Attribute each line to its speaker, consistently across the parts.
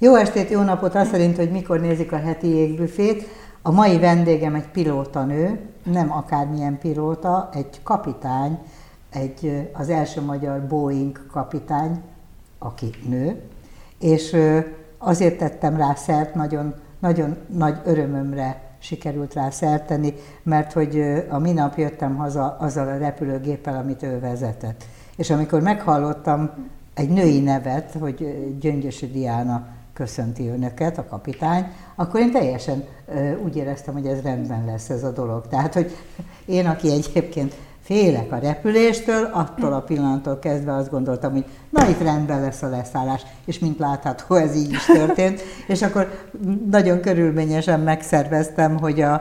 Speaker 1: Jó estét, jó napot, azt szerint, hogy mikor nézik a heti jégbüfét. A mai vendégem egy pilótanő, nem akármilyen pilóta, egy kapitány, egy, az első magyar Boeing kapitány, aki nő, és azért tettem rá szert, nagyon, nagyon nagy örömömre sikerült rá szert tenni, mert hogy a minap jöttem haza azzal a repülőgéppel, amit ő vezetett. És amikor meghallottam egy női nevet, hogy Gyöngyösi Diana köszönti önöket, a kapitány, akkor én teljesen úgy éreztem, hogy ez rendben lesz ez a dolog. Tehát, hogy én, aki egyébként félek a repüléstől, attól a pillanattól kezdve azt gondoltam, hogy na itt rendben lesz a leszállás, és mint látható, ez így is történt. És akkor nagyon körülményesen megszerveztem, hogy a,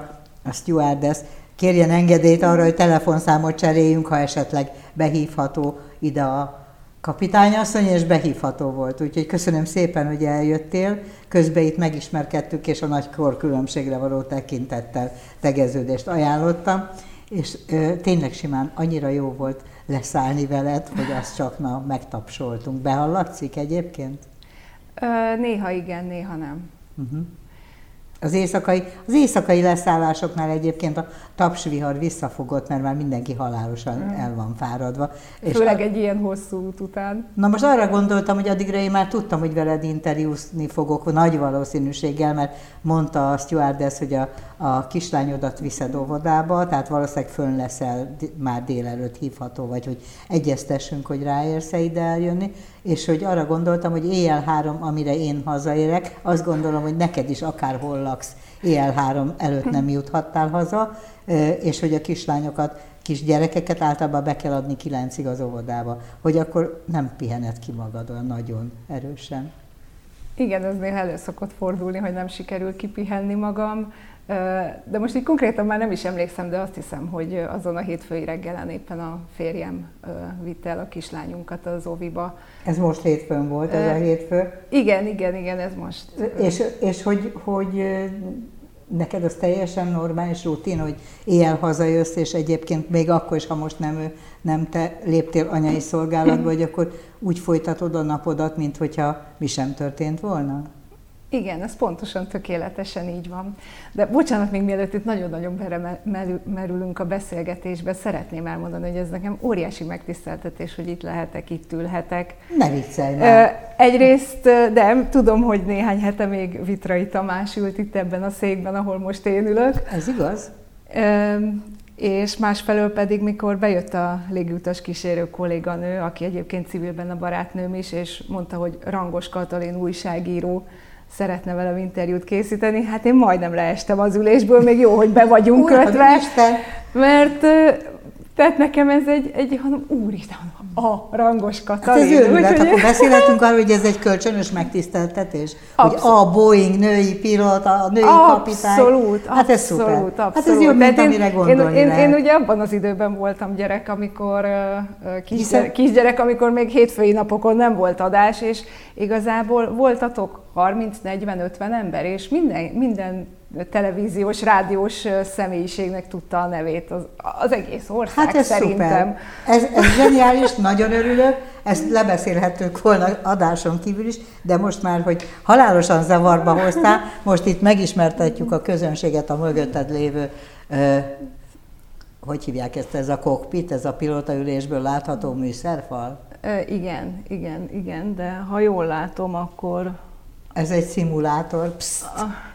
Speaker 1: a stewardess kérjen engedélyt arra, hogy telefonszámot cseréljünk, ha esetleg behívható ide a kapitányasszony, és behívható volt. Úgyhogy köszönöm szépen, hogy eljöttél. Közben itt megismerkedtük, és a nagy korkülönbségre való tekintettel tegeződést ajánlottam. És ö, tényleg simán annyira jó volt leszállni veled, hogy azt csak na, megtapsoltunk. Behallatszik egyébként?
Speaker 2: Ö, néha igen, néha nem.
Speaker 1: Uh-huh. Az éjszakai, az éjszakai leszállásoknál egyébként a tapsvihar visszafogott, mert már mindenki halálosan mm. el van fáradva.
Speaker 2: Főleg és egy ilyen hosszú út után.
Speaker 1: Na most arra gondoltam, hogy addigra én már tudtam, hogy veled interjúzni fogok nagy valószínűséggel, mert mondta a stewardess, hogy a, a kislányodat viszed óvodába, tehát valószínűleg fönn leszel már délelőtt hívható, vagy hogy egyeztessünk, hogy ráérsz-e ide eljönni, és hogy arra gondoltam, hogy éjjel három, amire én hazaérek, azt gondolom, hogy neked is akárhol laksz, éjjel három előtt nem juthattál haza, és hogy a kislányokat, kis gyerekeket általában be kell adni kilencig az óvodába, hogy akkor nem pihened ki magad olyan nagyon erősen.
Speaker 2: Igen, ez néha elő szokott fordulni, hogy nem sikerül kipihenni magam. De most így konkrétan már nem is emlékszem, de azt hiszem, hogy azon a hétfői reggelen éppen a férjem vitte el a kislányunkat az óviba.
Speaker 1: Ez most hétfőn volt, ez a hétfő?
Speaker 2: Igen, igen, igen, ez most.
Speaker 1: És, és hogy, hogy neked az teljesen normális rutin, hogy éjjel hazajössz, és egyébként még akkor is, ha most nem, nem te léptél anyai szolgálatba, hogy akkor úgy folytatod a napodat, mint hogyha mi sem történt volna?
Speaker 2: Igen, ez pontosan tökéletesen így van. De bocsánat, még mielőtt itt nagyon-nagyon merülünk a beszélgetésbe, szeretném elmondani, hogy ez nekem óriási megtiszteltetés, hogy itt lehetek, itt ülhetek.
Speaker 1: Ne viccelj már.
Speaker 2: Egyrészt, de tudom, hogy néhány hete még Vitrai Tamás ült itt ebben a székben, ahol most én ülök.
Speaker 1: Ez igaz?
Speaker 2: És másfelől pedig, mikor bejött a légutas kísérő kolléganő, aki egyébként civilben a barátnőm is, és mondta, hogy Rangos Katalin újságíró, szeretne velem interjút készíteni, hát én majdnem leestem az ülésből, még jó, hogy be vagyunk kötve, mert tehát nekem ez egy, egy hanem úristen, a rangos Katalin. Hát
Speaker 1: ez őrület, úgy, akkor beszélhetünk arról, hogy ez egy kölcsönös megtiszteltetés? Abszolút. Hogy a Boeing női pilóta, a női
Speaker 2: abszolút,
Speaker 1: kapitány.
Speaker 2: Abszolút, hát ez szuper. Abszolút.
Speaker 1: Hát ez jobb, mint amire gondolni
Speaker 2: én, én, én, ugye abban az időben voltam gyerek, amikor uh, kisgyerek, kisgyerek, amikor még hétfői napokon nem volt adás, és igazából voltatok 30-40-50 ember, és minden, minden televíziós, rádiós személyiségnek tudta a nevét az, az egész ország
Speaker 1: hát ez
Speaker 2: szerintem.
Speaker 1: Szuper. Ez, ez zseniális, nagyon örülök, ezt lebeszélhetünk volna adáson kívül is, de most már, hogy halálosan zavarba hoztál, most itt megismertetjük a közönséget a mögötted lévő hogy hívják ezt, ez a kokpit, ez a pilótaülésből látható műszerfal?
Speaker 2: igen, igen, igen, de ha jól látom, akkor
Speaker 1: ez egy szimulátor. Pszt.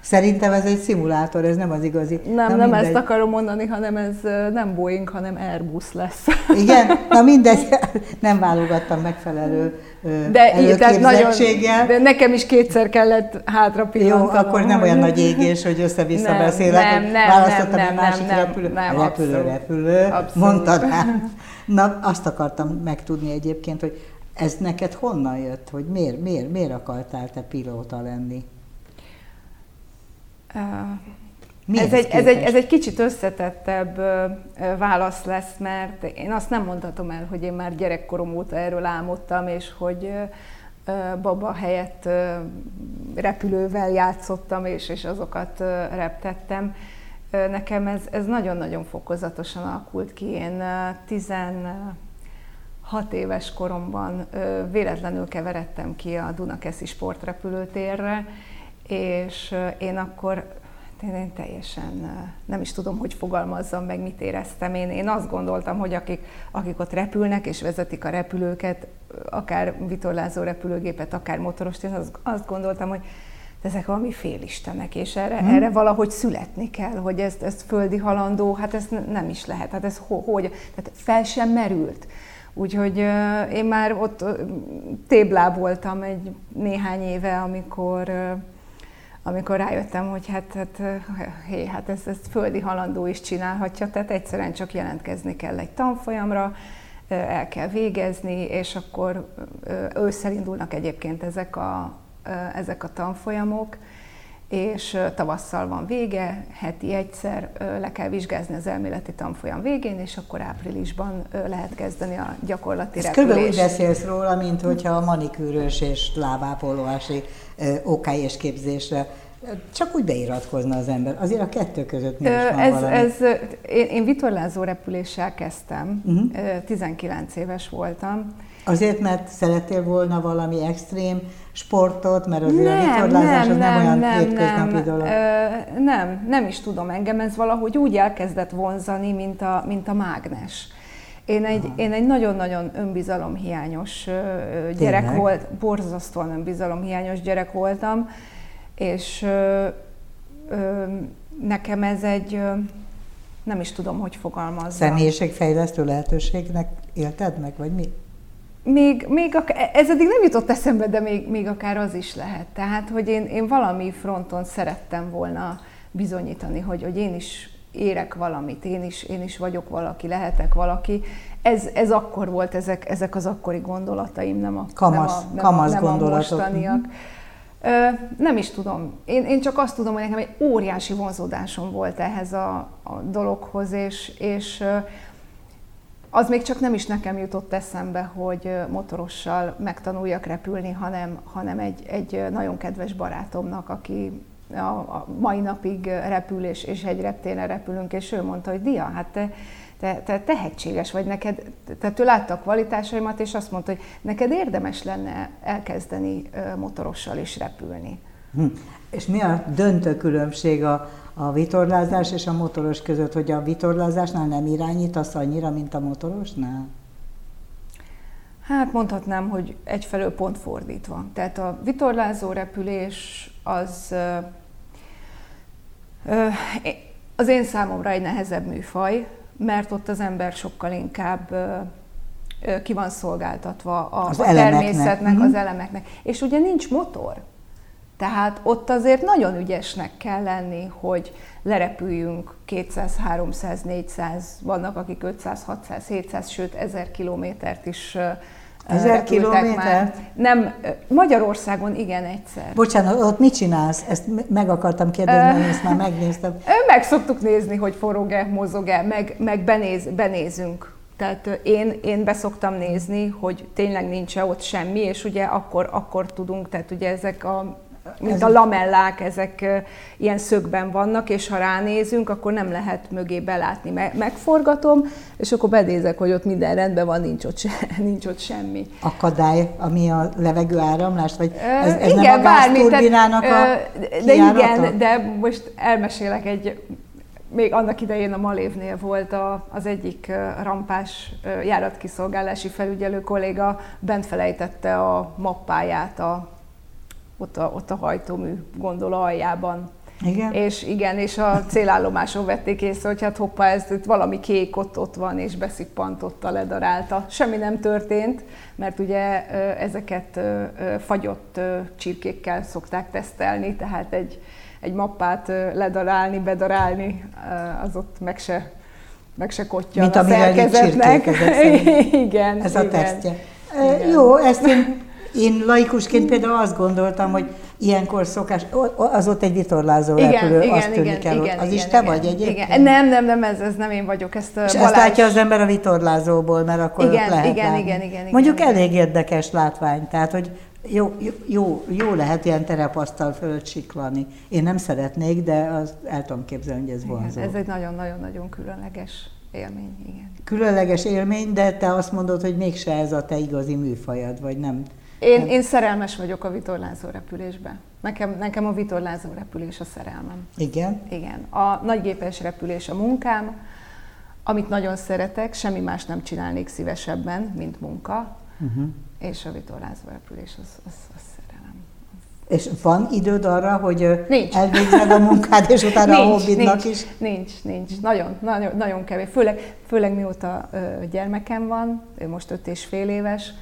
Speaker 1: Szerintem ez egy szimulátor, ez nem az igazi.
Speaker 2: Nem, na nem mindegy. ezt akarom mondani, hanem ez nem Boeing, hanem Airbus lesz.
Speaker 1: Igen? Na mindegy, nem válogattam megfelelő
Speaker 2: de, így, nagyon, de nekem is kétszer kellett hátra pillantanom.
Speaker 1: Jó, akkor nem olyan nagy égés, hogy össze-vissza nem, beszélek,
Speaker 2: nem, nem,
Speaker 1: választottam
Speaker 2: nem,
Speaker 1: egy másik
Speaker 2: nem,
Speaker 1: repülő,
Speaker 2: nem,
Speaker 1: repülő, abszolút, repülő, abszolút. mondtad Na, azt akartam megtudni egyébként, hogy ez neked honnan jött, hogy miért, miért, miért akartál te pilóta lenni?
Speaker 2: Uh, ez, egy, ez, egy, ez egy kicsit összetettebb válasz lesz, mert én azt nem mondhatom el, hogy én már gyerekkorom óta erről álmodtam, és hogy baba helyett repülővel játszottam, és, és azokat reptettem. Nekem ez, ez nagyon-nagyon fokozatosan alakult ki. Én tizen hat éves koromban véletlenül keveredtem ki a Dunakeszi sportrepülőtérre, és én akkor én teljesen nem is tudom, hogy fogalmazzam meg, mit éreztem. Én, én azt gondoltam, hogy akik, akik ott repülnek és vezetik a repülőket, akár vitorlázó repülőgépet, akár motorost, én azt, azt gondoltam, hogy ezek valami félistenek, és erre, hmm. erre valahogy születni kell, hogy ez, ez földi halandó, hát ez nem is lehet, hát ez ho, hogy, tehát fel sem merült. Úgyhogy én már ott uh, tébláboltam egy néhány éve, amikor amikor rájöttem, hogy hát, hát, hé, hát ezt, ezt földi halandó is csinálhatja, tehát egyszerűen csak jelentkezni kell egy tanfolyamra, el kell végezni, és akkor ősszel indulnak egyébként ezek a, ezek a tanfolyamok, és tavasszal van vége, heti egyszer le kell vizsgázni az elméleti tanfolyam végén, és akkor áprilisban lehet kezdeni a gyakorlati
Speaker 1: Ez repülést. úgy beszélsz róla, mint hogyha a manikűrös és lábápolóási és képzésre csak úgy beiratkozna az ember. Azért a kettő között mi is van
Speaker 2: ez, valami. ez, én, én vitorlázó repüléssel kezdtem, uh-huh. 19 éves voltam.
Speaker 1: Azért, mert szerettél volna valami extrém sportot, mert azért nem, a vitorlázás nem, az nem, nem olyan nem, hétköznapi
Speaker 2: nem,
Speaker 1: dolog?
Speaker 2: Ö, nem, nem is tudom engem, ez valahogy úgy elkezdett vonzani, mint a, mint a mágnes. Én egy, én egy nagyon-nagyon önbizalomhiányos gyerek Tényleg? volt, borzasztóan önbizalomhiányos gyerek voltam, és ö, ö, nekem ez egy, ö, nem is tudom, hogy fogalmazzam.
Speaker 1: Személyiségfejlesztő lehetőségnek élted meg, vagy mi?
Speaker 2: Még, még akár, ez eddig nem jutott eszembe, de még, még akár az is lehet. Tehát, hogy én, én valami fronton szerettem volna bizonyítani, hogy, hogy én is érek valamit, én is, én is vagyok valaki, lehetek valaki. Ez, ez akkor volt, ezek, ezek az akkori gondolataim, nem a,
Speaker 1: kamasz,
Speaker 2: nem a,
Speaker 1: nem kamasz
Speaker 2: nem a mostaniak. Mm-hmm. Nem is tudom. Én, én csak azt tudom, hogy nekem egy óriási vonzódásom volt ehhez a, a dologhoz, és, és az még csak nem is nekem jutott eszembe, hogy motorossal megtanuljak repülni, hanem, hanem egy, egy nagyon kedves barátomnak, aki a, a mai napig repül, és, és egy reptéren repülünk, és ő mondta, hogy Dia, hát te te, te tehetséges vagy neked, tehát ő látta a kvalitásaimat, és azt mondta, hogy neked érdemes lenne elkezdeni motorossal is repülni.
Speaker 1: Hm. És mi a döntő különbség a, a vitorlázás és a motoros között, hogy a vitorlázásnál nem irányítasz annyira, mint a motorosnál?
Speaker 2: Hát mondhatnám, hogy egyfelől pont fordítva. Tehát a vitorlázó repülés az az én számomra egy nehezebb műfaj, mert ott az ember sokkal inkább ki van szolgáltatva a, az a természetnek, mm-hmm. az elemeknek. És ugye nincs motor. Tehát ott azért nagyon ügyesnek kell lenni, hogy lerepüljünk 200, 300, 400, vannak akik 500, 600, 700, sőt 1000 kilométert is
Speaker 1: Ezer kilométer?
Speaker 2: Nem, Magyarországon igen egyszer.
Speaker 1: Bocsánat, ott mit csinálsz? Ezt meg akartam kérdezni, mert ezt már megnéztem.
Speaker 2: Meg szoktuk nézni, hogy forog-e, mozog-e, meg, meg benéz, benézünk. Tehát én, én beszoktam nézni, hogy tényleg nincs -e ott semmi, és ugye akkor, akkor tudunk, tehát ugye ezek a mint a lamellák, ezek ilyen szögben vannak, és ha ránézünk, akkor nem lehet mögé belátni. Megforgatom, és akkor bedézek, hogy ott minden rendben van, nincs ott, se, nincs ott semmi.
Speaker 1: Akadály, ami a levegő áramlást, vagy ez, ez igen, nem a gázturbinának a
Speaker 2: De igen, de most elmesélek egy még annak idején a Malévnél volt a, az egyik rampás járatkiszolgálási felügyelő kolléga, bent felejtette a mappáját a ott a, ott a hajtómű gondola aljában.
Speaker 1: Igen.
Speaker 2: És igen, és a célállomáson vették észre, hogy hát hoppá, ez itt valami kék ott, ott van, és beszippantotta, ledarálta. Semmi nem történt, mert ugye ezeket fagyott csirkékkel szokták tesztelni, tehát egy, egy mappát ledarálni, bedarálni, az ott meg se, meg se kotja
Speaker 1: Mint a szerkezetnek.
Speaker 2: igen.
Speaker 1: Ez
Speaker 2: igen.
Speaker 1: a tesztje. Igen. Jó, ezt én én laikusként például azt gondoltam, hogy ilyenkor szokás, az ott egy vitorlázó igen, repülő, igen, azt tűnik igen, el. Igen, az igen, is te igen, vagy egyébként? Igen.
Speaker 2: Nem, nem, nem, ez, ez nem én vagyok. Ezt
Speaker 1: És Balázs... ezt látja az ember a vitorlázóból, mert akkor igen, lehet
Speaker 2: igen, látni. igen, igen, igen,
Speaker 1: Mondjuk
Speaker 2: igen.
Speaker 1: elég érdekes látvány, tehát hogy jó, jó, jó lehet ilyen terepasztal fölött siklani. Én nem szeretnék, de az el tudom képzelni, hogy ez vonzó.
Speaker 2: Igen, ez egy nagyon-nagyon-nagyon különleges élmény, igen.
Speaker 1: Különleges élmény, de te azt mondod, hogy mégse ez a te igazi műfajad, vagy nem?
Speaker 2: Én,
Speaker 1: nem.
Speaker 2: én szerelmes vagyok a vitorlázó repülésbe. Nekem, nekem a vitorlázó repülés a szerelmem.
Speaker 1: Igen?
Speaker 2: Igen. A nagygépes repülés a munkám, amit nagyon szeretek, semmi más nem csinálnék szívesebben, mint munka, uh-huh. és a vitorlázó repülés az, az, az szerelem.
Speaker 1: És van időd arra, hogy
Speaker 2: nincs.
Speaker 1: elvégzed a munkád, és utána
Speaker 2: nincs,
Speaker 1: a hobbidnak
Speaker 2: nincs,
Speaker 1: is?
Speaker 2: Nincs, nincs. Nagyon, nagyon, nagyon kevés. Főleg, főleg mióta ö, gyermekem van, ő most öt és fél éves,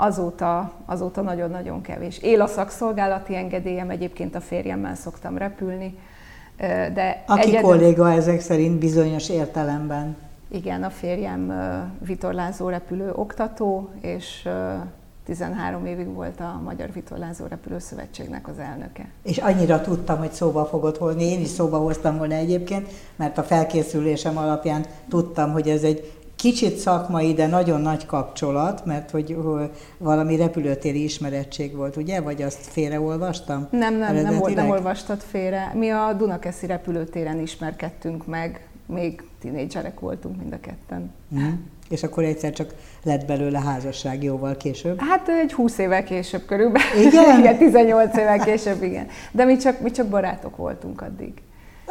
Speaker 2: azóta, azóta nagyon-nagyon kevés. Él a szakszolgálati engedélyem, egyébként a férjemmel szoktam repülni. De
Speaker 1: Aki egyedül... kolléga ezek szerint bizonyos értelemben.
Speaker 2: Igen, a férjem vitorlázó repülő oktató, és 13 évig volt a Magyar Vitorlázó Repülő Szövetségnek az elnöke.
Speaker 1: És annyira tudtam, hogy szóba fogod hozni, én is szóba hoztam volna egyébként, mert a felkészülésem alapján tudtam, hogy ez egy kicsit szakmai, de nagyon nagy kapcsolat, mert hogy valami repülőtéri ismerettség volt, ugye? Vagy azt félreolvastam?
Speaker 2: Nem, nem, nem, nem olvastad félre. Mi a Dunakeszi repülőtéren ismerkedtünk meg, még tinédzserek voltunk mind a ketten.
Speaker 1: Mm. És akkor egyszer csak lett belőle házasság jóval később?
Speaker 2: Hát egy 20 évvel később körülbelül.
Speaker 1: Igen?
Speaker 2: igen, 18 évvel később, igen. De mi csak, mi csak barátok voltunk addig.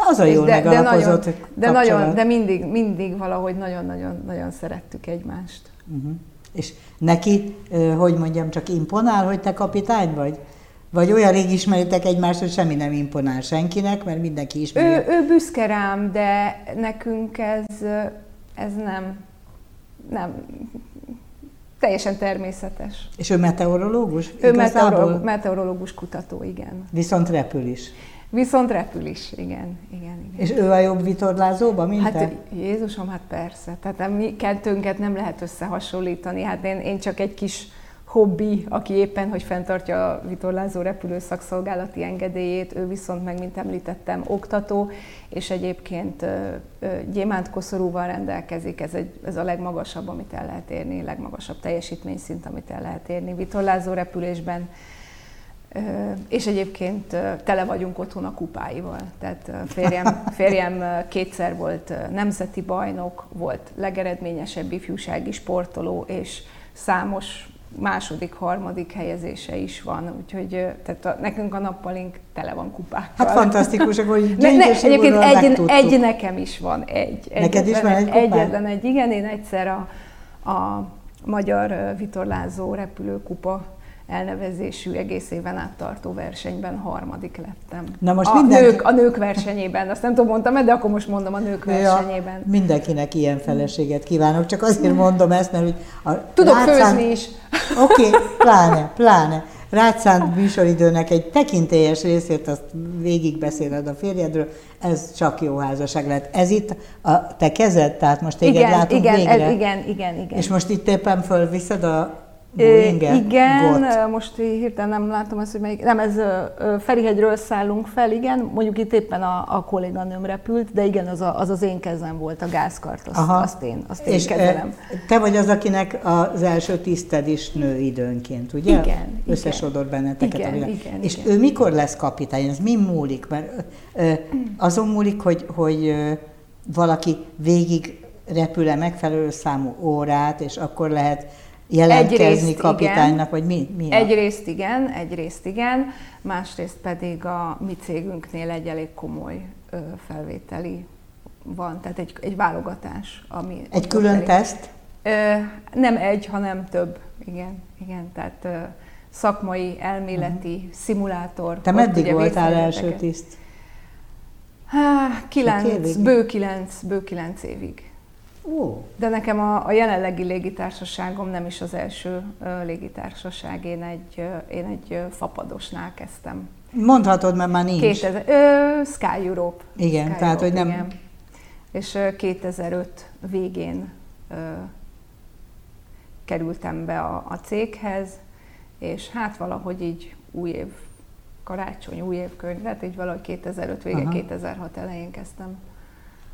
Speaker 1: Az a jól de, de nagyon,
Speaker 2: de, nagyon, de mindig, mindig valahogy nagyon-nagyon nagyon szerettük egymást.
Speaker 1: Uh-huh. És neki, hogy mondjam, csak imponál, hogy te kapitány vagy? Vagy olyan rég ismeritek egymást, hogy semmi nem imponál senkinek, mert mindenki ismeri.
Speaker 2: Ő, ő büszke rám, de nekünk ez, ez nem, nem, teljesen természetes.
Speaker 1: És ő meteorológus?
Speaker 2: Ő meteorológus kutató, igen.
Speaker 1: Viszont repül is.
Speaker 2: Viszont repül is, igen, igen, igen.
Speaker 1: És ő a jobb vitorlázóba, mint
Speaker 2: hát,
Speaker 1: te?
Speaker 2: Jézusom, hát persze. Tehát mi kettőnket nem lehet összehasonlítani. Hát én, én csak egy kis hobbi, aki éppen, hogy fenntartja a vitorlázó repülő szakszolgálati engedélyét, ő viszont meg, mint említettem, oktató, és egyébként gyémánt koszorúval rendelkezik, ez, egy, ez a legmagasabb, amit el lehet érni, legmagasabb teljesítményszint, amit el lehet érni vitorlázó repülésben és egyébként tele vagyunk otthon a kupáival. Tehát férjem, férjem kétszer volt nemzeti bajnok, volt legeredményesebb ifjúsági sportoló, és számos második, harmadik helyezése is van, úgyhogy tehát a, nekünk a nappalink tele van kupákkal.
Speaker 1: Hát fantasztikus, hogy ne,
Speaker 2: ne, Egyébként egy, egy nekem is van, egy.
Speaker 1: Neked is van egy kupád?
Speaker 2: Egyetlen egy, igen, én egyszer a, a Magyar Vitorlázó Repülőkupa elnevezésű egész éven át tartó versenyben harmadik lettem.
Speaker 1: Na most
Speaker 2: a,
Speaker 1: mindenki...
Speaker 2: nők, a nők versenyében, azt nem tudom, mondtam de akkor most mondom a nők versenyében. Ja,
Speaker 1: mindenkinek ilyen feleséget kívánok, csak azért mondom ezt, mert hogy
Speaker 2: a Tudok látszán... főzni is.
Speaker 1: Oké, okay, pláne, pláne. Rátszánt műsoridőnek egy tekintélyes részét, azt végigbeszéled a férjedről, ez csak jó házasság lett. Ez itt a te kezed, tehát most téged
Speaker 2: igen,
Speaker 1: látunk
Speaker 2: igen,
Speaker 1: végre.
Speaker 2: Ez, igen, igen, igen.
Speaker 1: És most itt éppen fölviszed a
Speaker 2: Boeing-e? Igen, Got. most hirtelen nem látom azt, hogy melyik. Nem, ez Ferihegyről szállunk fel, igen. Mondjuk itt éppen a, a kolléganőm repült, de igen, az, a, az az én kezem volt, a gázkart, azt, Aha. azt én, azt én És kezelem.
Speaker 1: te vagy az, akinek az első tiszted is nő időnként, ugye?
Speaker 2: Igen.
Speaker 1: Összesodor benneteket
Speaker 2: igen,
Speaker 1: a világ.
Speaker 2: Igen,
Speaker 1: És
Speaker 2: igen.
Speaker 1: ő mikor lesz kapitány? Ez mi múlik? Mert azon múlik, hogy, hogy valaki végig repül-e megfelelő számú órát, és akkor lehet jelentkezni egyrészt kapitánynak, igen, vagy mi? mi
Speaker 2: egyrészt igen, egyrészt igen, másrészt pedig a mi cégünknél egy elég komoly ö, felvételi van, tehát egy, egy válogatás. Ami
Speaker 1: egy külön elég, teszt?
Speaker 2: Ö, nem egy, hanem több, igen, igen, tehát ö, szakmai, elméleti, uh-huh. szimulátor.
Speaker 1: Te meddig voltál első tiszt?
Speaker 2: Há, kilenc, bő kilenc, bő kilenc évig.
Speaker 1: Ó.
Speaker 2: De nekem a, a jelenlegi légitársaságom nem is az első légitársaság, én egy, én egy fapadosnál kezdtem.
Speaker 1: Mondhatod, mert már nincs.
Speaker 2: 2000, uh, Sky Europe.
Speaker 1: Igen,
Speaker 2: Sky
Speaker 1: tehát
Speaker 2: Europe,
Speaker 1: hogy nem...
Speaker 2: Igen. És uh, 2005 végén uh, kerültem be a, a céghez, és hát valahogy így új év, karácsony, új év könyv, hát így valahogy 2005 vége, Aha. 2006 elején kezdtem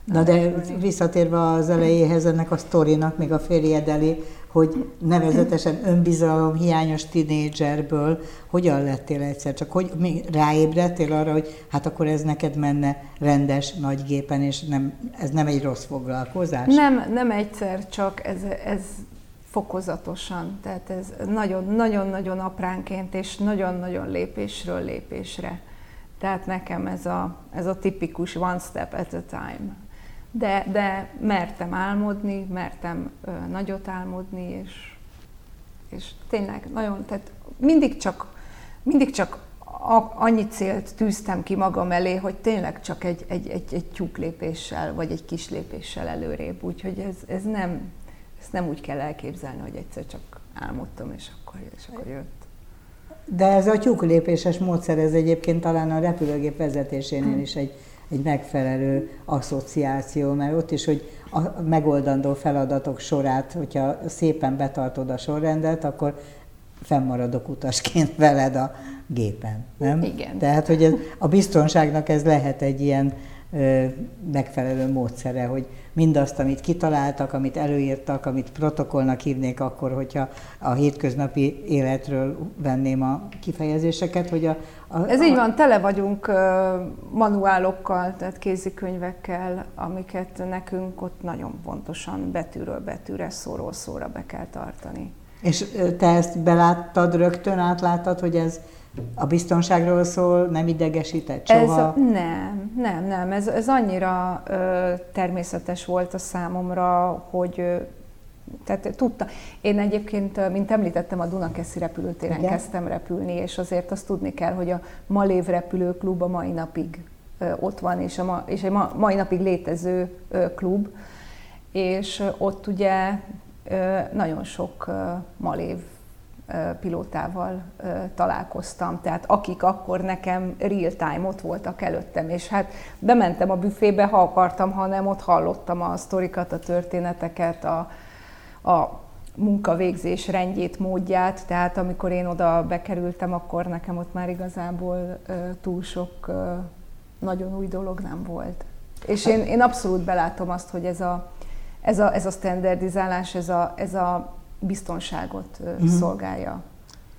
Speaker 1: Na de visszatérve az elejéhez ennek a sztorinak, még a férjed elé, hogy nevezetesen önbizalom hiányos tinédzserből hogyan lettél egyszer? Csak hogy még ráébredtél arra, hogy hát akkor ez neked menne rendes nagy gépen, és nem, ez nem egy rossz foglalkozás?
Speaker 2: Nem, nem egyszer, csak ez, ez fokozatosan. Tehát ez nagyon-nagyon-nagyon apránként, és nagyon-nagyon lépésről lépésre. Tehát nekem ez a, ez a tipikus one step at a time de, de mertem álmodni, mertem ö, nagyot álmodni, és, és tényleg nagyon, tehát mindig csak, mindig csak a, annyi célt tűztem ki magam elé, hogy tényleg csak egy, egy, egy, egy tyúk lépéssel, vagy egy kis lépéssel előrébb. Úgyhogy ez, ez nem, ezt nem úgy kell elképzelni, hogy egyszer csak álmodtam, és akkor, és akkor jött.
Speaker 1: De ez a tyúklépéses módszer, ez egyébként talán a repülőgép vezetésénél is egy egy megfelelő asszociáció, mert ott is, hogy a megoldandó feladatok sorát, hogyha szépen betartod a sorrendet, akkor fennmaradok utasként veled a gépen, nem?
Speaker 2: Igen.
Speaker 1: Tehát, hogy ez, a biztonságnak ez lehet egy ilyen megfelelő módszere, hogy mindazt, amit kitaláltak, amit előírtak, amit protokollnak hívnék akkor, hogyha a hétköznapi életről venném a kifejezéseket, hogy a,
Speaker 2: a, Ez így van, tele vagyunk manuálokkal, tehát kézikönyvekkel, amiket nekünk ott nagyon pontosan betűről betűre, szóról szóra be kell tartani.
Speaker 1: És te ezt beláttad rögtön, átláttad, hogy ez a biztonságról szól, nem idegesített soha?
Speaker 2: Ez, nem, nem, nem. Ez, ez annyira ö, természetes volt a számomra, hogy ö, tehát tudta. Én egyébként, mint említettem, a Dunakeszi repülőtéren Igen. kezdtem repülni, és azért azt tudni kell, hogy a Malév repülőklub a mai napig ott van, és, a ma, és egy ma, mai napig létező klub, és ott ugye nagyon sok Malév pilótával találkoztam, tehát akik akkor nekem real time ott voltak előttem, és hát bementem a büfébe, ha akartam, ha nem, ott hallottam a sztorikat, a történeteket, a, a munkavégzés rendjét, módját, tehát amikor én oda bekerültem, akkor nekem ott már igazából túl sok nagyon új dolog nem volt. És én, én abszolút belátom azt, hogy ez a, ez a, ez a standardizálás, ez a, ez a biztonságot mm. szolgálja.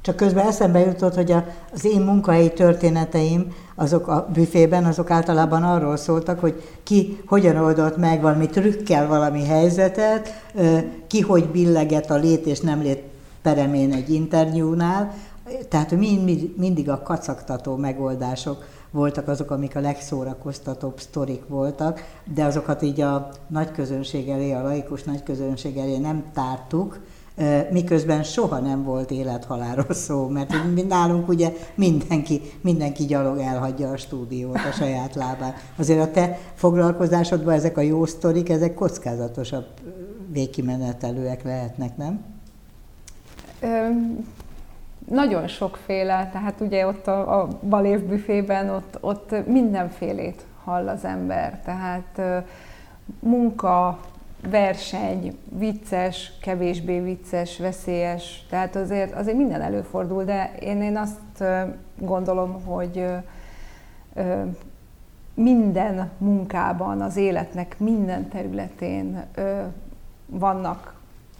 Speaker 1: Csak közben eszembe jutott, hogy az én munkahelyi történeteim, azok a büfében, azok általában arról szóltak, hogy ki hogyan oldott meg valami trükkel valami helyzetet, ki hogy billeget a lét és nem lét peremén egy interjúnál, tehát mind, mindig a kacagtató megoldások voltak azok, amik a legszórakoztatóbb sztorik voltak, de azokat így a nagy közönség elé, a laikus nagy közönség elé nem tártuk, miközben soha nem volt élethaláról szó, mert nálunk ugye mindenki, mindenki gyalog elhagyja a stúdiót a saját lábán. Azért a te foglalkozásodban ezek a jó sztorik, ezek kockázatosabb végkimenetelőek lehetnek, nem?
Speaker 2: Ö, nagyon sokféle, tehát ugye ott a, a balév büfében ott, ott mindenfélét hall az ember, tehát munka, verseny, vicces, kevésbé vicces, veszélyes, tehát azért, azért minden előfordul, de én, én azt gondolom, hogy minden munkában, az életnek minden területén vannak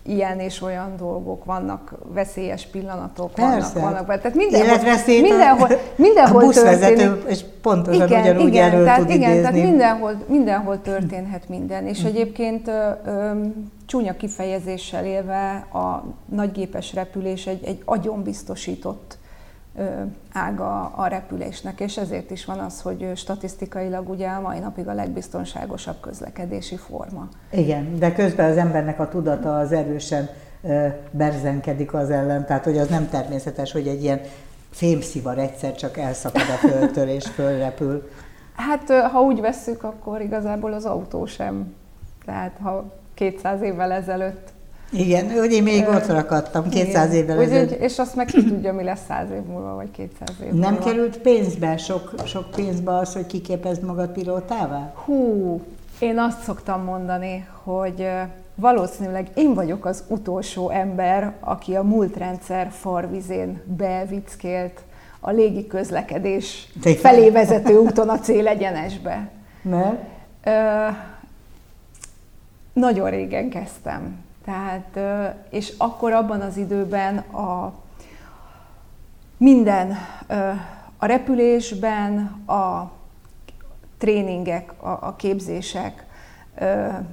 Speaker 2: ilyen és olyan dolgok, vannak veszélyes pillanatok, Persze. vannak, vannak tehát mindenhol, mindenhol, mindenhol
Speaker 1: a buszvezető, történik. és pontosan igen, ugyanúgy igen, erről
Speaker 2: tehát,
Speaker 1: tud
Speaker 2: igen, idézni. tehát mindenhol, mindenhol történhet minden, és hm. egyébként ö, ö, csúnya kifejezéssel élve a nagygépes repülés egy, egy agyonbiztosított ága a repülésnek, és ezért is van az, hogy statisztikailag ugye a mai napig a legbiztonságosabb közlekedési forma.
Speaker 1: Igen, de közben az embernek a tudata az erősen berzenkedik az ellen, tehát hogy az nem természetes, hogy egy ilyen fémszivar egyszer csak elszakad a földtől és fölrepül.
Speaker 2: Hát ha úgy vesszük, akkor igazából az autó sem. Tehát ha 200 évvel ezelőtt
Speaker 1: igen, ugye még ott rakadtam 200 Igen. évvel ezelőtt.
Speaker 2: És azt meg ki tudja, mi lesz 100 év múlva, vagy 200 év
Speaker 1: múlva. Nem került pénzbe, sok, sok pénzbe az, hogy kiképezd magad pilótává?
Speaker 2: Hú, én azt szoktam mondani, hogy valószínűleg én vagyok az utolsó ember, aki a múltrendszer farvizén bevickélt a légi közlekedés felé vezető úton a célegyenesbe.
Speaker 1: Mert?
Speaker 2: nagyon régen kezdtem. Tehát, és akkor abban az időben a minden a repülésben, a tréningek, a, képzések,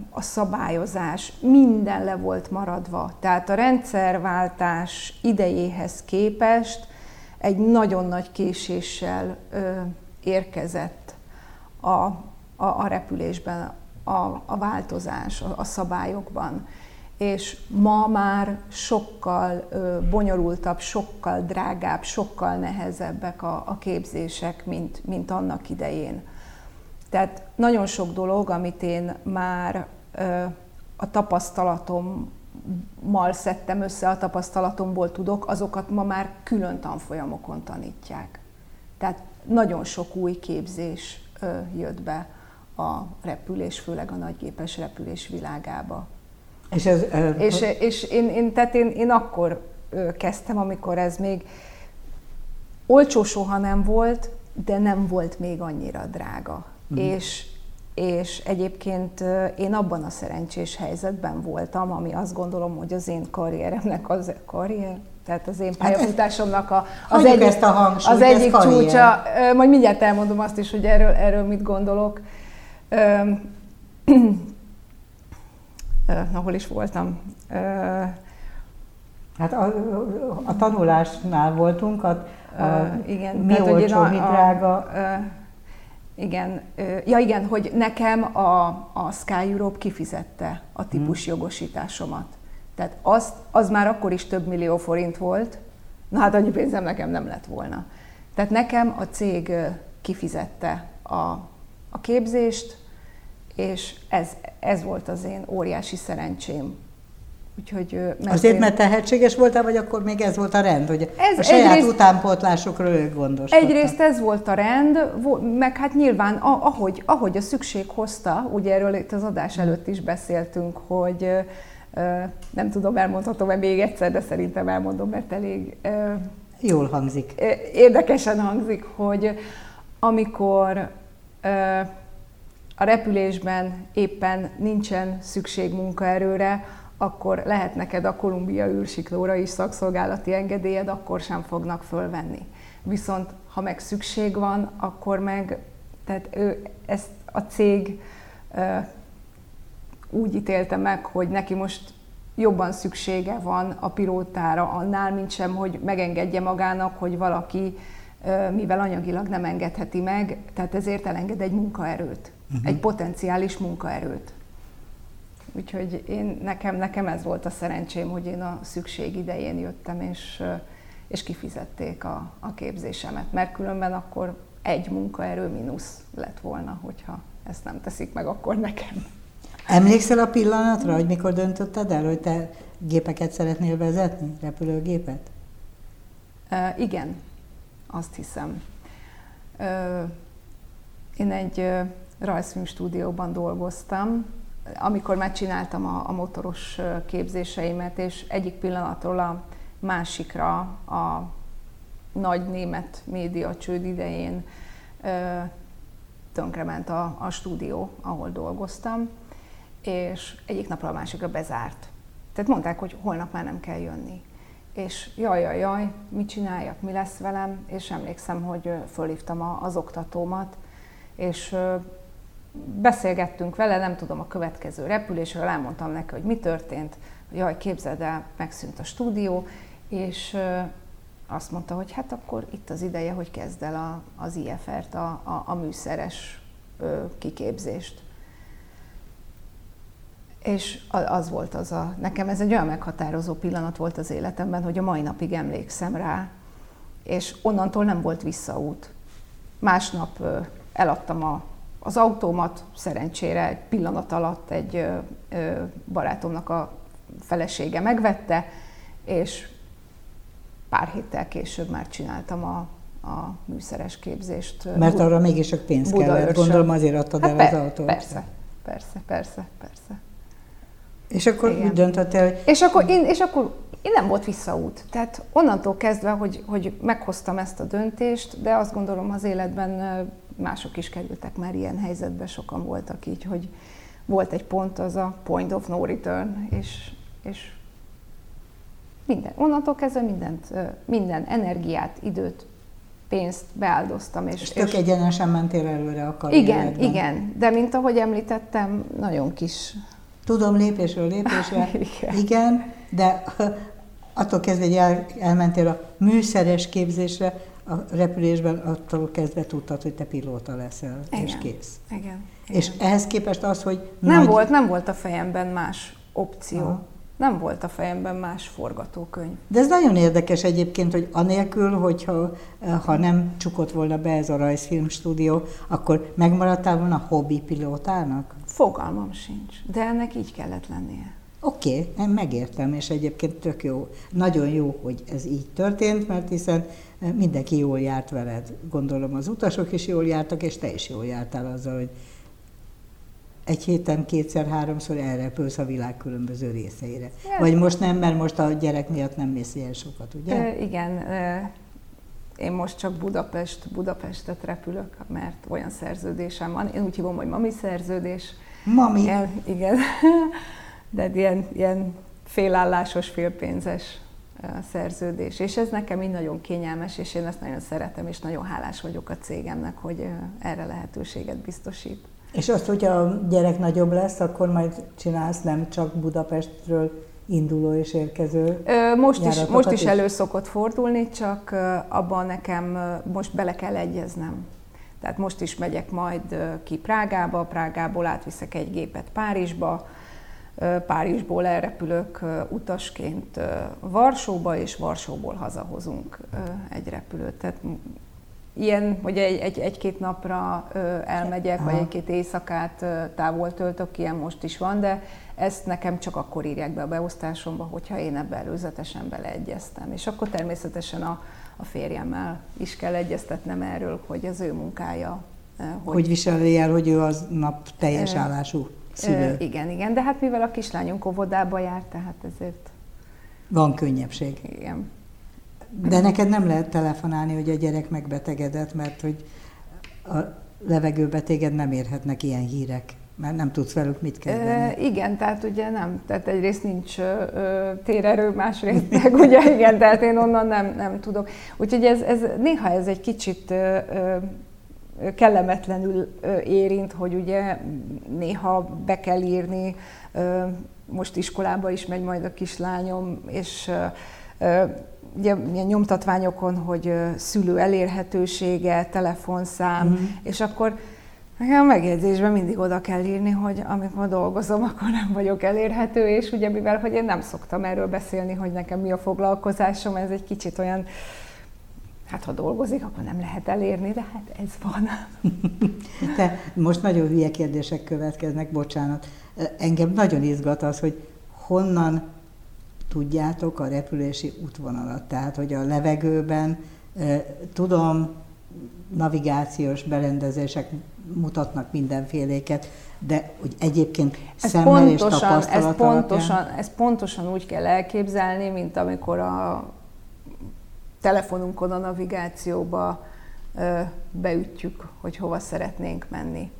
Speaker 2: a szabályozás, minden le volt maradva. Tehát a rendszerváltás idejéhez képest egy nagyon nagy késéssel érkezett a, a, a repülésben a, a változás, a, a szabályokban. És ma már sokkal bonyolultabb, sokkal drágább, sokkal nehezebbek a, a képzések, mint, mint annak idején. Tehát nagyon sok dolog, amit én már a tapasztalatommal szedtem össze, a tapasztalatomból tudok, azokat ma már külön tanfolyamokon tanítják. Tehát nagyon sok új képzés jött be a repülés, főleg a nagygépes repülés világába. És, ez, ö, és, és én, én, tehát én, én akkor kezdtem, amikor ez még olcsó soha nem volt, de nem volt még annyira drága. Mm. És, és egyébként én abban a szerencsés helyzetben voltam, ami azt gondolom, hogy az én karrieremnek az karrier, tehát az én hát pályafutásomnak a,
Speaker 1: az, egyik, ezt a hangsúlyt,
Speaker 2: az egyik csúcsa. Majd mindjárt elmondom azt is, hogy erről, erről mit gondolok. Na, hol is voltam?
Speaker 1: Hát a, a tanulásnál voltunk, a, a igen, mi tehát, olcsó, mi drága. A, a,
Speaker 2: igen, ja igen, hogy nekem a, a Sky Europe kifizette a típus hmm. jogosításomat. Tehát az, az már akkor is több millió forint volt, na hát annyi pénzem nekem nem lett volna. Tehát nekem a cég kifizette a, a képzést, és ez, ez volt az én óriási szerencsém,
Speaker 1: Úgyhogy, mert Azért, én... mert tehetséges voltál, vagy akkor még ez volt a rend, hogy ez a saját egyrészt, utánpótlásokról ők gondoskodtak?
Speaker 2: Egyrészt ez volt a rend, meg hát nyilván ahogy, ahogy a szükség hozta, ugye erről itt az adás előtt is beszéltünk, hogy nem tudom, elmondhatom-e még egyszer, de szerintem elmondom, mert elég...
Speaker 1: Jól hangzik.
Speaker 2: Érdekesen hangzik, hogy amikor a repülésben éppen nincsen szükség munkaerőre, akkor lehet neked a Kolumbia űrsiklóra is szakszolgálati engedélyed, akkor sem fognak fölvenni. Viszont ha meg szükség van, akkor meg, tehát ő ezt a cég úgy ítélte meg, hogy neki most jobban szüksége van a pilótára annál, mint sem, hogy megengedje magának, hogy valaki, mivel anyagilag nem engedheti meg, tehát ezért elenged egy munkaerőt, uh-huh. egy potenciális munkaerőt. Úgyhogy én, nekem, nekem ez volt a szerencsém, hogy én a szükség idején jöttem, és, és kifizették a, a képzésemet, mert különben akkor egy munkaerő mínusz lett volna, hogyha ezt nem teszik meg, akkor nekem.
Speaker 1: Emlékszel a pillanatra, hogy mikor döntötted el, hogy te gépeket szeretnél vezetni, repülőgépet?
Speaker 2: Uh, igen, azt hiszem. Uh, én egy rajzfilm stúdióban dolgoztam, amikor megcsináltam a, a motoros képzéseimet, és egyik pillanatról a másikra a nagy német média csőd idején tönkrement a, a stúdió, ahol dolgoztam, és egyik napról a másikra bezárt. Tehát mondták, hogy holnap már nem kell jönni. És jaj, jaj, jaj, mit csináljak, mi lesz velem, és emlékszem, hogy fölhívtam az oktatómat, és beszélgettünk vele, nem tudom, a következő repülésről, elmondtam neki, hogy mi történt, hogy jaj, képzeld el, megszűnt a stúdió, és azt mondta, hogy hát akkor itt az ideje, hogy kezd el a, az IFR-t, a, a, a műszeres ö, kiképzést. És az volt az a, nekem ez egy olyan meghatározó pillanat volt az életemben, hogy a mai napig emlékszem rá, és onnantól nem volt visszaút. Másnap eladtam a az autómat szerencsére egy pillanat alatt egy barátomnak a felesége megvette, és pár héttel később már csináltam a, a műszeres képzést.
Speaker 1: Mert arra mégis sok pénz kellett, gondolom azért adtad hát el per, az autót.
Speaker 2: Persze, persze, persze, persze.
Speaker 1: És akkor Igen. úgy döntöttél, hogy...
Speaker 2: És akkor, én, és akkor én nem volt visszaút. Tehát onnantól kezdve, hogy, hogy meghoztam ezt a döntést, de azt gondolom az életben mások is kerültek már ilyen helyzetbe, sokan voltak így, hogy volt egy pont, az a point of no return, és, és minden. Onnantól kezdve mindent, minden energiát, időt, pénzt beáldoztam.
Speaker 1: És, és tök és egyenesen mentél előre a
Speaker 2: karrieredben. Igen, igen, de mint ahogy említettem, nagyon kis...
Speaker 1: Tudom, lépésről lépésre, igen. igen, de attól kezdve, hogy el, elmentél a műszeres képzésre, a repülésben, attól kezdve tudtad, hogy te pilóta leszel, igen. és kész.
Speaker 2: Igen. igen.
Speaker 1: És ehhez képest az, hogy...
Speaker 2: Nem, nagy... volt, nem volt a fejemben más opció. Aha nem volt a fejemben más forgatókönyv.
Speaker 1: De ez nagyon érdekes egyébként, hogy anélkül, hogyha ha nem csukott volna be ez a rajzfilmstúdió, akkor megmaradtál volna hobbi pilótának?
Speaker 2: Fogalmam sincs, de ennek így kellett lennie.
Speaker 1: Oké, okay, én megértem, és egyébként tök jó. Nagyon jó, hogy ez így történt, mert hiszen mindenki jól járt veled. Gondolom az utasok is jól jártak, és te is jól jártál azzal, hogy egy héten kétszer-háromszor elrepülsz a világ különböző részeire. Ja. Vagy most nem, mert most a gyerek miatt nem mész ilyen sokat, ugye?
Speaker 2: E, igen, e, én most csak Budapest, Budapestet repülök, mert olyan szerződésem van. Én úgy hívom, hogy mami szerződés.
Speaker 1: Mami?
Speaker 2: El, igen, de ilyen, ilyen félállásos, félpénzes szerződés. És ez nekem így nagyon kényelmes, és én ezt nagyon szeretem, és nagyon hálás vagyok a cégemnek, hogy erre lehetőséget biztosít.
Speaker 1: És azt, hogyha a gyerek nagyobb lesz, akkor majd csinálsz nem csak Budapestről induló és érkező
Speaker 2: Most is, most is elő szokott fordulni, csak abban nekem most bele kell egyeznem. Tehát most is megyek majd ki Prágába, Prágából átviszek egy gépet Párizsba, Párizsból elrepülök utasként Varsóba, és Varsóból hazahozunk egy repülőt. Tehát ilyen, hogy egy, egy, egy-két napra elmegyek, Aha. vagy egy-két éjszakát távol töltök, ilyen most is van, de ezt nekem csak akkor írják be a beosztásomba, hogyha én ebbe előzetesen beleegyeztem. És akkor természetesen a, a férjemmel is kell egyeztetnem erről, hogy az ő munkája.
Speaker 1: Hogy, hogy viseli el, hogy ő az nap teljes állású szülő.
Speaker 2: Igen, igen, de hát mivel a kislányunk óvodába jár, tehát ezért...
Speaker 1: Van könnyebbség.
Speaker 2: Igen.
Speaker 1: De neked nem lehet telefonálni, hogy a gyerek megbetegedett, mert hogy a levegőbetéged nem érhetnek ilyen hírek, mert nem tudsz velük mit kezdeni.
Speaker 2: E, igen, tehát ugye nem, tehát egyrészt nincs ö, térerő, másrészt meg ugye igen, tehát én onnan nem, nem tudok. Úgyhogy ez, ez néha ez egy kicsit ö, ö, kellemetlenül érint, hogy ugye néha be kell írni, most iskolába is megy majd a kislányom, és ugye ilyen nyomtatványokon, hogy szülő elérhetősége, telefonszám, mm. és akkor a megjegyzésben mindig oda kell írni, hogy amikor dolgozom, akkor nem vagyok elérhető, és ugye mivel, hogy én nem szoktam erről beszélni, hogy nekem mi a foglalkozásom, ez egy kicsit olyan, hát ha dolgozik, akkor nem lehet elérni, de hát ez van.
Speaker 1: Te most nagyon hülye kérdések következnek, bocsánat. Engem nagyon izgat az, hogy honnan tudjátok a repülési útvonalat. Tehát, hogy a levegőben tudom, navigációs berendezések mutatnak mindenféléket, de hogy egyébként ez szemmel pontosan, és tapasztalat
Speaker 2: ez pontosan, ez pontosan úgy kell elképzelni, mint amikor a telefonunkon a navigációba beütjük, hogy hova szeretnénk menni.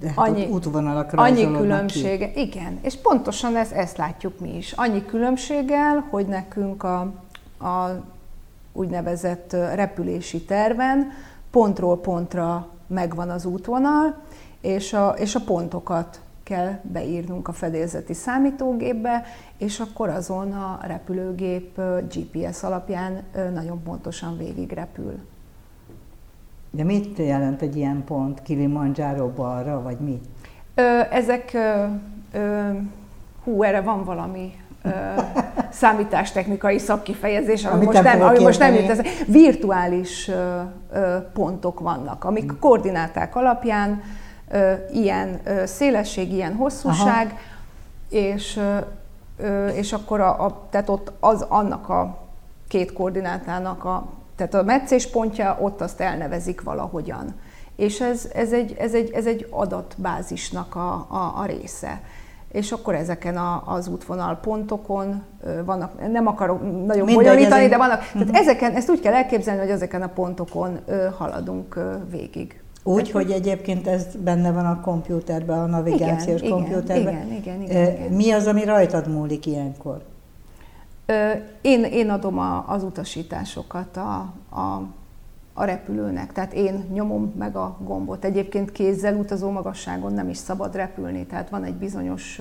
Speaker 1: De hát annyi, útvonalak
Speaker 2: annyi különbsége, ki. igen, és pontosan ezt, ezt látjuk mi is. Annyi különbséggel, hogy nekünk a, a úgynevezett repülési terven pontról pontra megvan az útvonal, és a, és a pontokat kell beírnunk a fedélzeti számítógépbe, és akkor azon a repülőgép GPS alapján nagyon pontosan végig repül.
Speaker 1: De mit jelent egy ilyen pont? Kilimanjaro balra, vagy mi?
Speaker 2: Ö, ezek, ö, ö, hú, erre van valami ö, számítástechnikai szakkifejezés, ami most nem, ami most nem jut, ez virtuális ö, ö, pontok vannak, amik hmm. koordináták alapján ö, ilyen ö, szélesség, ilyen hosszúság, Aha. és, ö, és akkor a, a, tehát ott az annak a két koordinátának a tehát a meccéspontja, ott azt elnevezik valahogyan. És ez, ez, egy, ez, egy, ez egy adatbázisnak a, a, a része. És akkor ezeken a, az útvonal pontokon vannak, nem akarok nagyon bonyolítani, de vannak, uh-huh. tehát mhm. ezeken, ezt úgy kell elképzelni, hogy ezeken a pontokon haladunk végig.
Speaker 1: Úgy, hogy egyébként ez benne van a kompjúterben, a navigációs
Speaker 2: igen,
Speaker 1: kompjúterben.
Speaker 2: Igen, igen, igen, igen.
Speaker 1: Mi az, ami rajtad múlik ilyenkor?
Speaker 2: Én, én adom a, az utasításokat a, a, a repülőnek, tehát én nyomom meg a gombot. Egyébként kézzel utazó magasságon nem is szabad repülni, tehát van egy bizonyos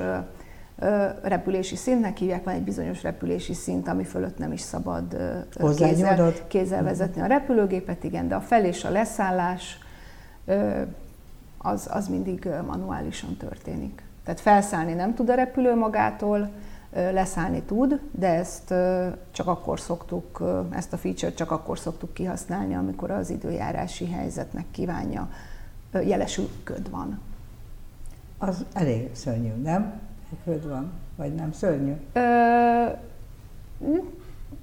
Speaker 2: repülési szintnek hívják, van egy bizonyos repülési szint, ami fölött nem is szabad kézzel, kézzel vezetni a repülőgépet, igen, de a fel és a leszállás az, az mindig manuálisan történik. Tehát felszállni nem tud a repülő magától, leszállni tud, de ezt csak akkor szoktuk, ezt a feature csak akkor szoktuk kihasználni, amikor az időjárási helyzetnek kívánja jelesül köd van.
Speaker 1: Az elég szörnyű, nem? Köd van, vagy nem szörnyű? Ö,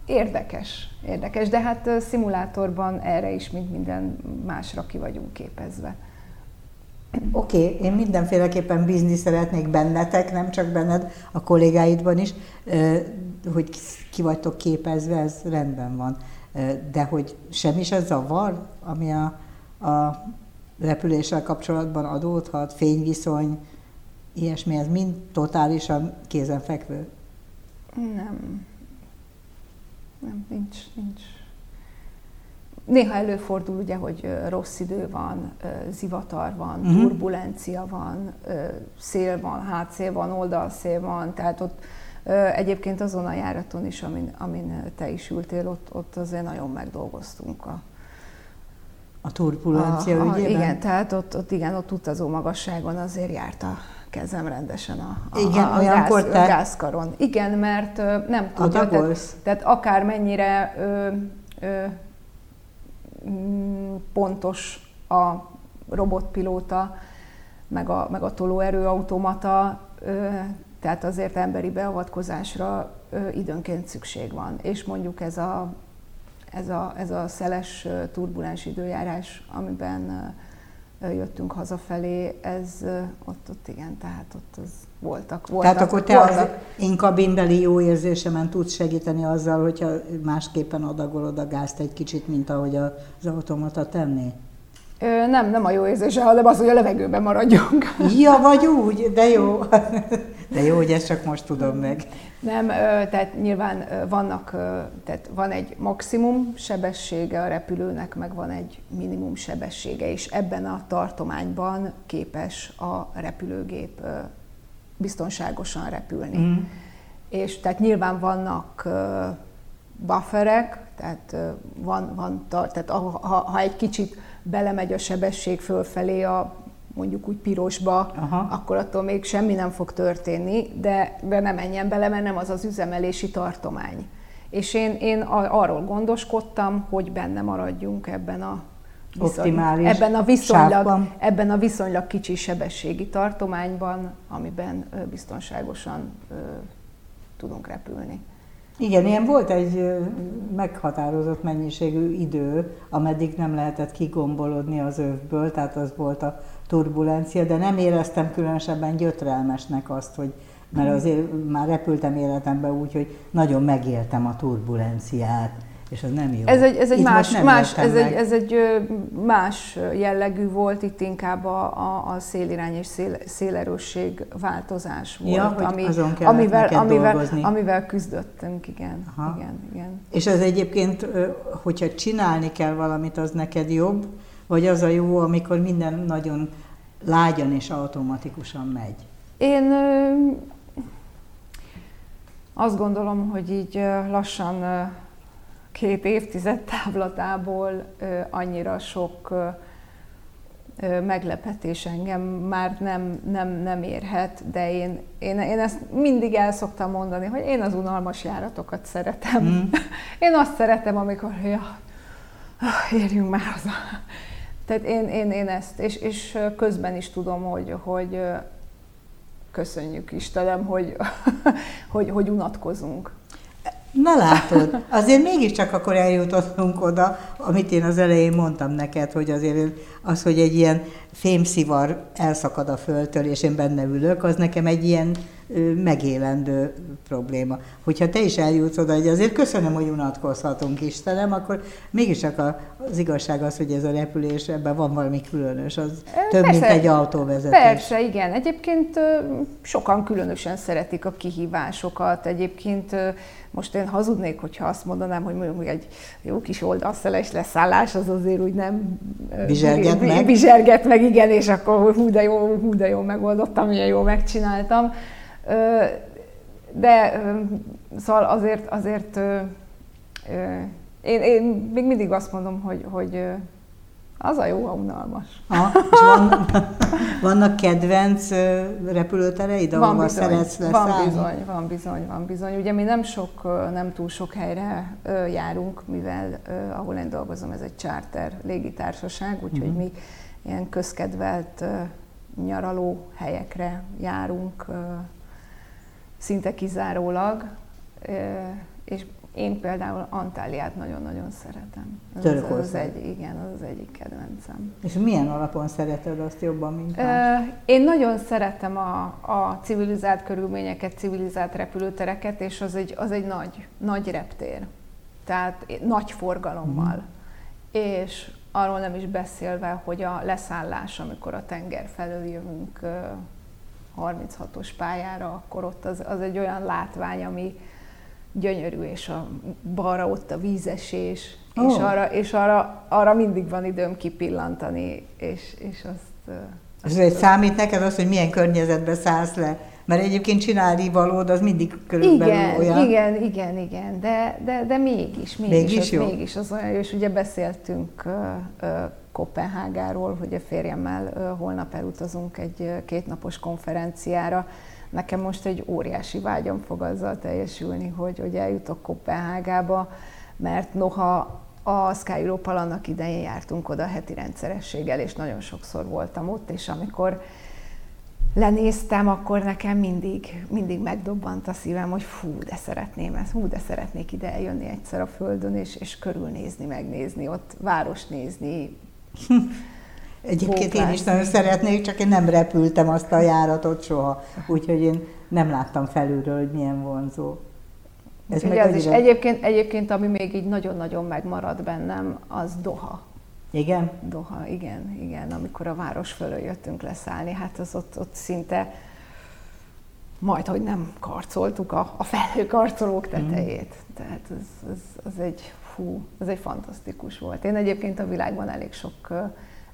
Speaker 2: érdekes, érdekes, de hát szimulátorban erre is, mint minden másra ki vagyunk képezve.
Speaker 1: Oké, okay, én mindenféleképpen bízni szeretnék bennetek, nem csak benned, a kollégáidban is, hogy ki vagytok képezve, ez rendben van. De hogy semmi se zavar, ami a, a repüléssel kapcsolatban adódhat, fényviszony, ilyesmi, ez mind totálisan kézenfekvő?
Speaker 2: Nem. Nem, nincs, nincs Néha előfordul ugye, hogy rossz idő van, zivatar van, uh-huh. turbulencia van, szél van, hátszél van, oldalszél van, tehát ott egyébként azon a járaton is, amin, amin te is ültél, ott, ott azért nagyon megdolgoztunk a,
Speaker 1: a turbulencia a, a, ügyében?
Speaker 2: Igen, tehát ott, ott, igen, ott utazó magasságon azért járt a kezem rendesen a, a,
Speaker 1: igen,
Speaker 2: a, a, gáz, te... gázkaron. Igen, mert nem tudja, tehát, tehát akármennyire ö, ö, Mm, pontos a robotpilóta, meg a, meg a tolóerőautomata, tehát azért emberi beavatkozásra időnként szükség van. És mondjuk ez a, ez a, ez a szeles turbulens időjárás, amiben jöttünk hazafelé, ez ott, ott igen, tehát ott az voltak, voltak.
Speaker 1: Tehát akkor te voltak. az én kabinbeli jó érzésemen tudsz segíteni azzal, hogyha másképpen adagolod a gázt egy kicsit, mint ahogy az automata tenné?
Speaker 2: Ö, nem, nem a jó érzése, hanem az, hogy a levegőben maradjunk.
Speaker 1: Ja, vagy úgy, de jó. De jó, hogy ezt csak most tudom meg.
Speaker 2: Nem, tehát nyilván vannak, tehát van egy maximum sebessége a repülőnek, meg van egy minimum sebessége, és ebben a tartományban képes a repülőgép biztonságosan repülni. Mm. És tehát nyilván vannak bufferek, tehát van, van tehát ha, ha egy kicsit belemegy a sebesség fölfelé a mondjuk úgy pirosba, Aha. akkor attól még semmi nem fog történni, de, de ne menjen bele, mert nem az az üzemelési tartomány. És én, én arról gondoskodtam, hogy benne maradjunk ebben a
Speaker 1: Optimális
Speaker 2: ebben a viszonylag, ebben a viszonylag kicsi sebességi tartományban, amiben biztonságosan tudunk repülni.
Speaker 1: Igen, ilyen volt egy meghatározott mennyiségű idő, ameddig nem lehetett kigombolodni az övből, tehát az volt a turbulencia, de nem éreztem különösebben gyötrelmesnek azt, hogy mert azért már repültem életemben úgy, hogy nagyon megéltem a turbulenciát és ez nem jó.
Speaker 2: Ez egy, ez egy, más, más, ez egy, ez egy más jellegű volt, itt inkább a, a, a szélirány és szél, szélerősség változás volt,
Speaker 1: ja, ami, amivel,
Speaker 2: amivel, amivel küzdöttünk, igen, Aha. igen, igen.
Speaker 1: És ez egyébként, hogyha csinálni kell valamit, az neked jobb, vagy az a jó, amikor minden nagyon lágyan és automatikusan megy?
Speaker 2: Én azt gondolom, hogy így lassan két évtized távlatából annyira sok meglepetés engem már nem, nem, nem érhet, de én, én, én ezt mindig el szoktam mondani, hogy én az unalmas járatokat szeretem. Mm. Én azt szeretem, amikor, ja, érjünk már haza. Tehát én, én, én ezt, és, és közben is tudom, hogy, hogy köszönjük Istenem, hogy, hogy, hogy unatkozunk.
Speaker 1: Na látod, azért mégiscsak akkor eljutottunk oda, amit én az elején mondtam neked, hogy azért az, hogy egy ilyen fémszivar elszakad a földtől, és én benne ülök, az nekem egy ilyen megélendő probléma. Hogyha te is eljutsz oda, hogy azért köszönöm, hogy unatkozhatunk Istenem, akkor mégis az igazság az, hogy ez a repülés, ebben van valami különös, az Persze, több, mint egy autóvezetés.
Speaker 2: Persze, igen. Egyébként sokan különösen szeretik a kihívásokat. Egyébként most én hazudnék, hogyha azt mondanám, hogy mondjuk egy jó kis oldalszeles leszállás, az azért úgy nem
Speaker 1: bizserget meg.
Speaker 2: Bizserget meg, igen, és akkor hú de jó, hú de jó megoldottam, milyen jó megcsináltam. De szóval azért, azért én, én még mindig azt mondom, hogy, hogy az a jó, ha unalmas.
Speaker 1: Ha, és van, vannak kedvenc repülőtereid, ahol van bizony, szeretsz leszállni?
Speaker 2: Van bizony, van bizony, van bizony. Ugye mi nem sok, nem túl sok helyre járunk, mivel ahol én dolgozom, ez egy charter légitársaság, úgyhogy uh-huh. mi ilyen közkedvelt nyaraló helyekre járunk, szinte kizárólag, és én például Antáliát nagyon-nagyon szeretem. Ez az, az egy, igen, az az egyik kedvencem.
Speaker 1: És milyen alapon szereted azt jobban, mint más?
Speaker 2: Én nagyon szeretem a, a civilizált körülményeket, civilizált repülőtereket, és az egy, az egy nagy, nagy reptér. Tehát nagy forgalommal. Mm. És arról nem is beszélve, hogy a leszállás, amikor a tenger felől jövünk 36-os pályára, akkor ott az, az egy olyan látvány, ami gyönyörű, és a balra ott a vízesés, oh. és, arra, és arra, arra mindig van időm kipillantani, és, és azt...
Speaker 1: Ez egy számít neked az, hogy milyen környezetbe szállsz le? Mert egyébként csinálni valód, az mindig körülbelül
Speaker 2: igen,
Speaker 1: olyan.
Speaker 2: Igen, igen, igen, de, de, de mégis, mégis, mégis, az, jó? mégis az olyan, és ugye beszéltünk uh, uh, Kopenhágáról, hogy a férjemmel uh, holnap elutazunk egy uh, kétnapos konferenciára. Nekem most egy óriási vágyam fog azzal teljesülni, hogy, hogy eljutok Kopenhágába, mert noha a Sky Europa annak idején jártunk oda heti rendszerességgel, és nagyon sokszor voltam ott, és amikor lenéztem, akkor nekem mindig, mindig megdobbant a szívem, hogy fú, de szeretném ezt, fú, de szeretnék ide eljönni egyszer a Földön, és, és körülnézni, megnézni, ott város nézni.
Speaker 1: Egyébként én is nagyon szeretnék, csak én nem repültem azt a járatot soha, úgyhogy én nem láttam felülről, hogy milyen vonzó.
Speaker 2: Ez meg az is. Egyébként, egyébként, ami még így nagyon-nagyon megmarad bennem, az Doha.
Speaker 1: Igen?
Speaker 2: Doha, igen, igen. Amikor a város fölől jöttünk leszállni, hát az ott, ott szinte majd, hogy nem karcoltuk a, a felhőkarcolók mhm. tetejét. Mm. Tehát az, az, az egy, fú, az egy fantasztikus volt. Én egyébként a világban elég sok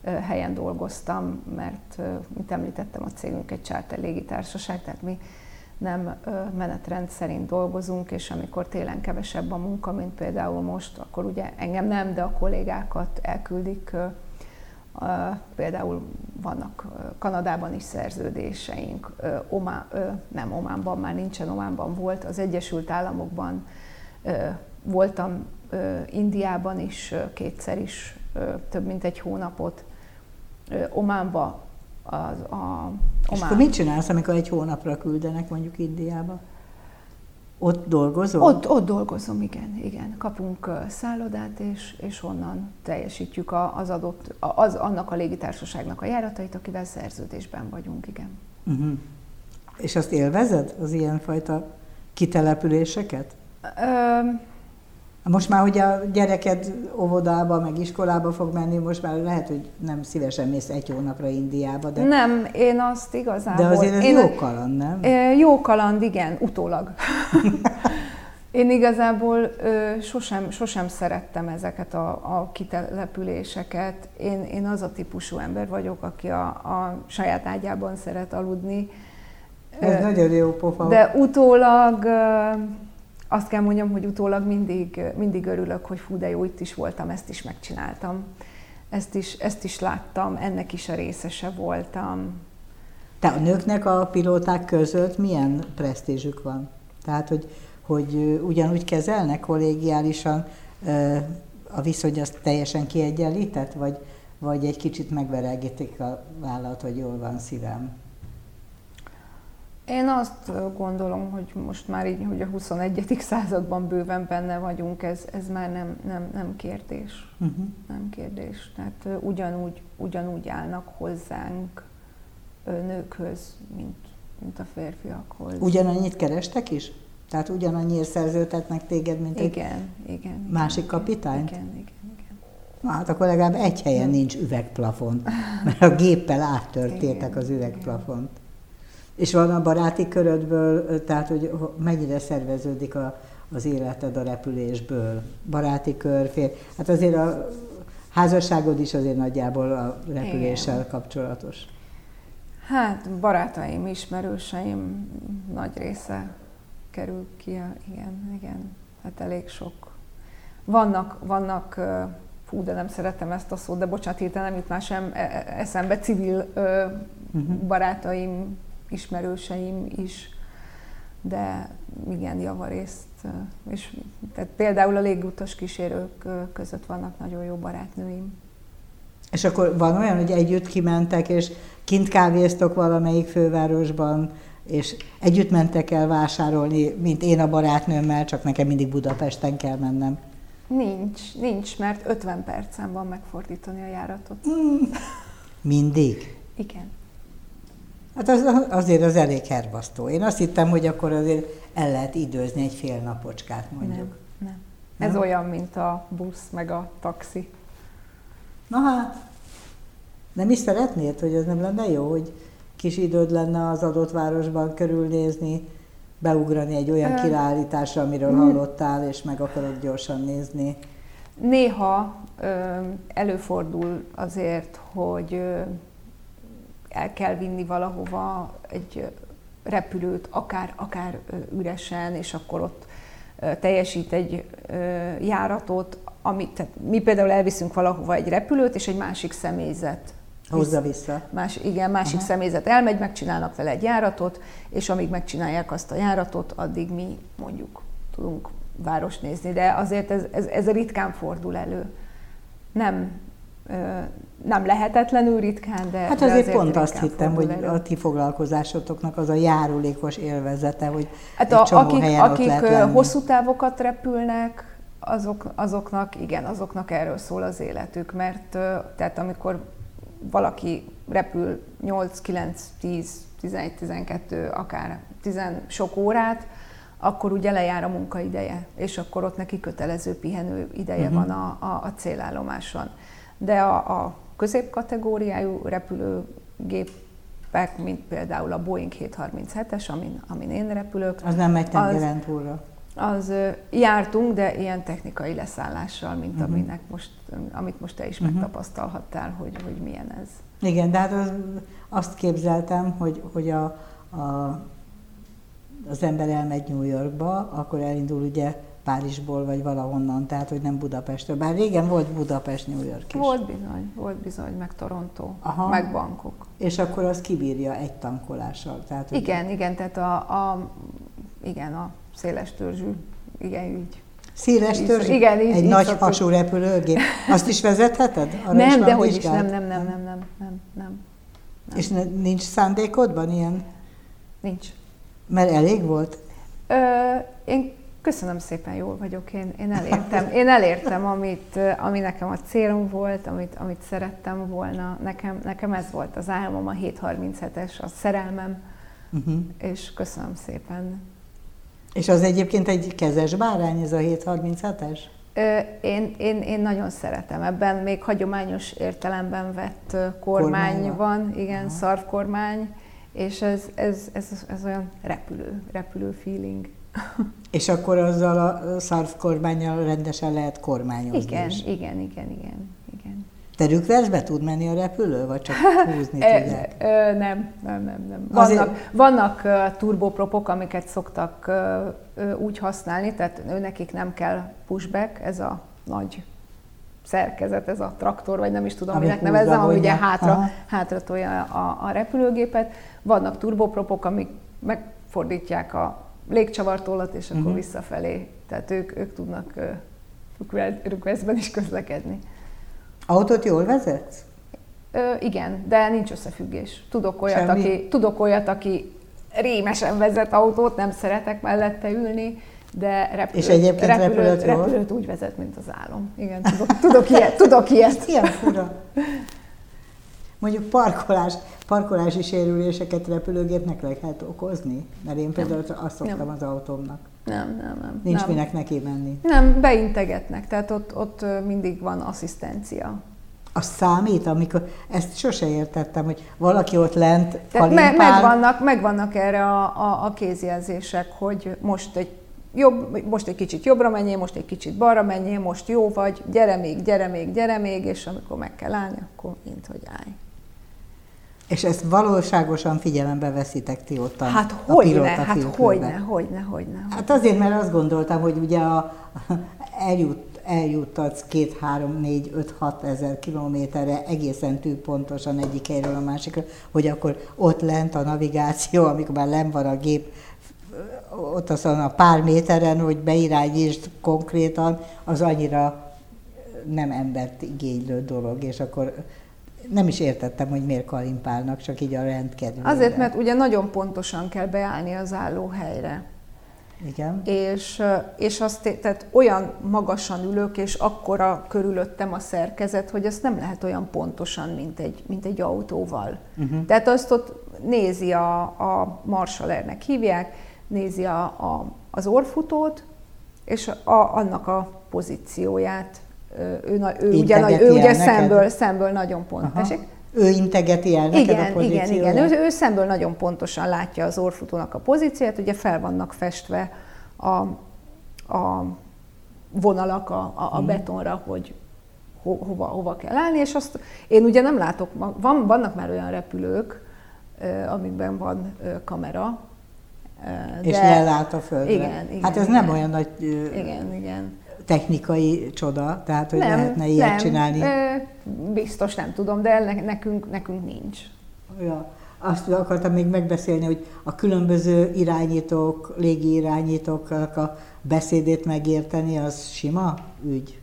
Speaker 2: helyen dolgoztam, mert, mint említettem, a cégünk egy charter légitársaság, tehát mi nem menetrend szerint dolgozunk, és amikor télen kevesebb a munka, mint például most, akkor ugye engem nem, de a kollégákat elküldik. Például vannak Kanadában is szerződéseink, Omá, nem Ománban, már nincsen Ománban volt, az Egyesült Államokban voltam, Indiában is kétszer is több mint egy hónapot, Ománba az, a
Speaker 1: és akkor mit csinálsz, amikor egy hónapra küldenek mondjuk Indiába? Ott dolgozol?
Speaker 2: Ott, ott dolgozom, igen, igen. Kapunk szállodát, és, és onnan teljesítjük az adott, az, annak a légitársaságnak a járatait, akivel szerződésben vagyunk, igen. Uh-huh.
Speaker 1: És azt élvezed, az ilyenfajta kitelepüléseket? Ö, most már, hogy a gyereked óvodába, meg iskolába fog menni, most már lehet, hogy nem szívesen mész egy hónapra Indiába. De...
Speaker 2: Nem, én azt igazából...
Speaker 1: De azért ez én... jó kaland, nem?
Speaker 2: Jó kaland, igen, utólag. én igazából ö, sosem, sosem szerettem ezeket a, a kitelepüléseket. Én, én az a típusú ember vagyok, aki a, a saját ágyában szeret aludni.
Speaker 1: Ez ö, nagyon jó pofa.
Speaker 2: De utólag... Ö, azt kell mondjam, hogy utólag mindig, mindig örülök, hogy fú, de jó, itt is voltam, ezt is megcsináltam. Ezt is, ezt is láttam, ennek is a részese voltam.
Speaker 1: Te a nőknek a pilóták között milyen presztízsük van? Tehát, hogy, hogy ugyanúgy kezelnek kollégiálisan, a viszony az teljesen kiegyenlített, vagy, vagy egy kicsit megveregítik a vállat, hogy jól van szívem?
Speaker 2: Én azt gondolom, hogy most már így, hogy a 21. században bőven benne vagyunk, ez, ez már nem, nem, nem kérdés. Uh-huh. Nem kérdés. Tehát ugyanúgy, ugyanúgy állnak hozzánk nőkhöz, mint, mint a férfiakhoz.
Speaker 1: Ugyanannyit kerestek is? Tehát ugyanannyiért szerződtetnek téged, mint
Speaker 2: igen, egy igen,
Speaker 1: másik
Speaker 2: igen,
Speaker 1: kapitányt?
Speaker 2: Igen, igen, igen.
Speaker 1: Na, hát akkor legalább egy helyen nincs üvegplafon, mert a géppel áttörtétek az üvegplafont. Igen. És van a baráti körödből, tehát hogy mennyire szerveződik a, az életed a repülésből? Baráti kör, fél. Hát azért a házasságod is azért nagyjából a repüléssel Igen. kapcsolatos.
Speaker 2: Hát barátaim, ismerőseim nagy része kerül ki, igen, igen, hát elég sok. Vannak, vannak, fú, de nem szeretem ezt a szót, de bocsánat, hirtelen nem jut már sem e, e, eszembe, civil uh-huh. barátaim, ismerőseim is, de igen, javarészt. És tehát például a légutas kísérők között vannak nagyon jó barátnőim.
Speaker 1: És akkor van olyan, hogy együtt kimentek, és kint kávéztok valamelyik fővárosban, és együtt mentek el vásárolni, mint én a barátnőmmel, csak nekem mindig Budapesten kell mennem.
Speaker 2: Nincs, nincs, mert 50 percen van megfordítani a járatot.
Speaker 1: Mm. Mindig?
Speaker 2: Igen.
Speaker 1: Hát az, az, az elég herbasztó. Én azt hittem, hogy akkor azért el lehet időzni egy fél napocskát, mondjuk. Nem,
Speaker 2: nem. nem. Ez olyan, mint a busz, meg a taxi.
Speaker 1: Na hát, nem is szeretnéd, hogy ez nem lenne jó, hogy kis időd lenne az adott városban körülnézni, beugrani egy olyan Ö... királlításra, amiről hmm. hallottál, és meg akarod gyorsan nézni?
Speaker 2: Néha ö, előfordul azért, hogy ö, el kell vinni valahova egy repülőt, akár, akár üresen, és akkor ott teljesít egy járatot, amit, tehát mi például elviszünk valahova egy repülőt, és egy másik személyzet
Speaker 1: Hozza vissza.
Speaker 2: Más, igen, másik Aha. személyzet elmegy, megcsinálnak vele egy járatot, és amíg megcsinálják azt a járatot, addig mi mondjuk tudunk város nézni. De azért ez, ez, ez ritkán fordul elő. Nem, nem lehetetlenül ritkán, de
Speaker 1: Hát azért, de azért pont azt hittem, hogy elő. a ti foglalkozásotoknak az a járulékos élvezete, hogy hát a, egy csomó
Speaker 2: akik,
Speaker 1: helyen
Speaker 2: akik
Speaker 1: ott lehet
Speaker 2: hosszú távokat repülnek, azok, azoknak, igen, azoknak erről szól az életük, mert tehát amikor valaki repül 8, 9, 10, 11, 12, akár 10 sok órát, akkor ugye lejár a munkaideje, és akkor ott neki kötelező pihenő ideje uh-huh. van a, a, a célállomáson. De a, a középkategóriájú repülőgépek, mint például a Boeing 737-es, amin, amin én repülök.
Speaker 1: Az nem megy tengeren túlra
Speaker 2: az jártunk, de ilyen technikai leszállással, mint uh-huh. aminek most, amit most te is uh-huh. megtapasztalhattál, hogy, hogy milyen ez.
Speaker 1: Igen, de hát az, azt képzeltem, hogy, hogy a, a, az ember elmegy New Yorkba, akkor elindul ugye Párizsból, vagy valahonnan, tehát hogy nem Budapestről. Bár régen volt Budapest, New York is.
Speaker 2: Volt bizony, volt bizony, meg Toronto, Aha. meg Bangkok.
Speaker 1: És akkor az kibírja egy tankolással.
Speaker 2: Tehát, igen, ugye... igen, tehát a, a, igen, a széles törzsű, igen, ügy.
Speaker 1: Széles törzsű Igen, így, Egy így nagy szoktuk. hasú repülőgép. Azt is vezetheted?
Speaker 2: Arra nem, is de hogy is, nem, nem, nem, nem, nem, nem, nem.
Speaker 1: És ne, nincs szándékodban ilyen?
Speaker 2: Nincs.
Speaker 1: Mert elég volt?
Speaker 2: Ö, én köszönöm szépen, jól vagyok, én, én elértem, én elértem amit, ami nekem a célom volt, amit, amit szerettem volna. Nekem, nekem ez volt az álmom, a 737-es, a szerelmem, uh-huh. és köszönöm szépen.
Speaker 1: És az egyébként egy kezes bárány, ez a 737-es?
Speaker 2: Én, én, én nagyon szeretem. Ebben még hagyományos értelemben vett kormány, kormány van, igen, Aha. szarvkormány, és ez, ez, ez, ez olyan repülő, repülő feeling.
Speaker 1: És akkor azzal a szarvkormányjal rendesen lehet kormányozni
Speaker 2: Igen, is. igen, igen, igen.
Speaker 1: Te rükvercbe tud menni a repülő, vagy csak húzni tudják?
Speaker 2: nem, nem, nem, nem. Vannak, Azért... vannak uh, turbopropok, amiket szoktak uh, úgy használni, tehát nekik nem kell pushback, ez a nagy szerkezet, ez a traktor, vagy nem is tudom, minek nevezzem, ami ugye hátra, hátra tolja a, a repülőgépet. Vannak turbopropok, amik megfordítják a légcsavartollat, és akkor uh-huh. visszafelé. Tehát ők, ők tudnak rükvercben is közlekedni.
Speaker 1: Autót jól vezetsz?
Speaker 2: Ö, igen, de nincs összefüggés. Tudok olyat, aki, tudok olyat, aki rémesen vezet autót, nem szeretek mellette ülni, de repülőt,
Speaker 1: És egyébként
Speaker 2: repülőt,
Speaker 1: repülőt
Speaker 2: repülőt úgy vezet, mint az álom. Igen, tudok, tudok ilyet, tudok ilyet.
Speaker 1: Ilyen fura. Mondjuk parkolás, parkolási sérüléseket repülőgépnek lehet okozni? Mert én például azt szoktam
Speaker 2: Nem.
Speaker 1: az autómnak.
Speaker 2: Nem, nem, nem.
Speaker 1: Nincs
Speaker 2: nem.
Speaker 1: minek neki menni.
Speaker 2: Nem, beintegetnek, tehát ott, ott mindig van asszisztencia.
Speaker 1: Az számít, amikor, ezt sose értettem, hogy valaki ott lent
Speaker 2: Tehát me- megvannak, megvannak erre a, a, a kézjelzések, hogy most egy jobb, most egy kicsit jobbra menjél, most egy kicsit balra menjél, most jó vagy, gyere még, gyere még, gyere még, és amikor meg kell állni, akkor mint hogy állj.
Speaker 1: És ezt valóságosan figyelembe veszitek ti ott a,
Speaker 2: Hát
Speaker 1: a
Speaker 2: hogyne,
Speaker 1: pilóta
Speaker 2: hát
Speaker 1: filtrőben.
Speaker 2: hogyne, hogyne, hogyne.
Speaker 1: Hát azért, mert azt gondoltam, hogy ugye a, eljut, eljuttatsz két, három, négy, öt, hat ezer kilométerre egészen tűpontosan egyik helyről a másikra, hogy akkor ott lent a navigáció, amikor már len van a gép, ott azon a pár méteren, hogy beirányítsd konkrétan, az annyira nem embert igénylő dolog, és akkor nem is értettem, hogy miért kalimpálnak, csak így a rendkedvére.
Speaker 2: Azért, mert ugye nagyon pontosan kell beállni az állóhelyre.
Speaker 1: Igen.
Speaker 2: És, és azt, tehát olyan magasan ülök, és akkora körülöttem a szerkezet, hogy azt nem lehet olyan pontosan, mint egy, mint egy autóval. Uh-huh. Tehát azt ott nézi a, a marshalernek hívják, nézi a, a, az orfutót, és a, annak a pozícióját. Ő, ő, ugye,
Speaker 1: Integeti
Speaker 2: ő ugye szemből, szemből nagyon pont.
Speaker 1: Aha.
Speaker 2: Tessék?
Speaker 1: Ő integeti el neked a
Speaker 2: Igen, igen, igen. Ő, ő szemből nagyon pontosan látja az orfutónak a pozícióját, ugye fel vannak festve a, a vonalak a, a, a betonra, hogy ho, hova, hova kell állni, és azt én ugye nem látok, van, vannak már olyan repülők, amikben van kamera, ö,
Speaker 1: És lelát a földre.
Speaker 2: Igen, igen,
Speaker 1: hát ez
Speaker 2: igen.
Speaker 1: nem olyan nagy
Speaker 2: Igen, igen.
Speaker 1: Technikai csoda, tehát hogy lehetne ilyet
Speaker 2: nem,
Speaker 1: csinálni.
Speaker 2: biztos nem tudom, de ne- nekünk, nekünk nincs.
Speaker 1: Ja. Azt akartam még megbeszélni, hogy a különböző irányítók, légi irányítóknak a beszédét megérteni, az sima ügy.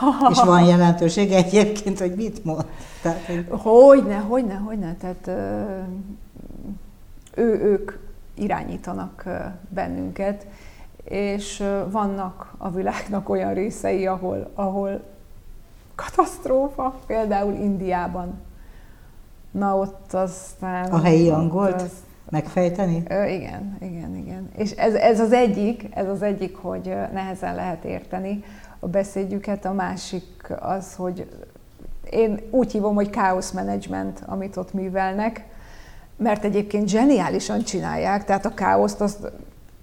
Speaker 1: És van jelentősége egyébként, hogy mit mond. Tehát, hogy
Speaker 2: Hogyne, hogyne, hogyne. Tehát ő, ők irányítanak bennünket, és vannak a világnak olyan részei, ahol, ahol katasztrófa, például Indiában. Na ott aztán...
Speaker 1: a helyi angolt
Speaker 2: az-
Speaker 1: megfejteni?
Speaker 2: Ö, igen, igen, igen. És ez, ez az egyik, ez az egyik, hogy nehezen lehet érteni a beszédjüket, a másik az, hogy én úgy hívom, hogy káosz management, amit ott művelnek, mert egyébként zseniálisan csinálják, tehát a káoszt azt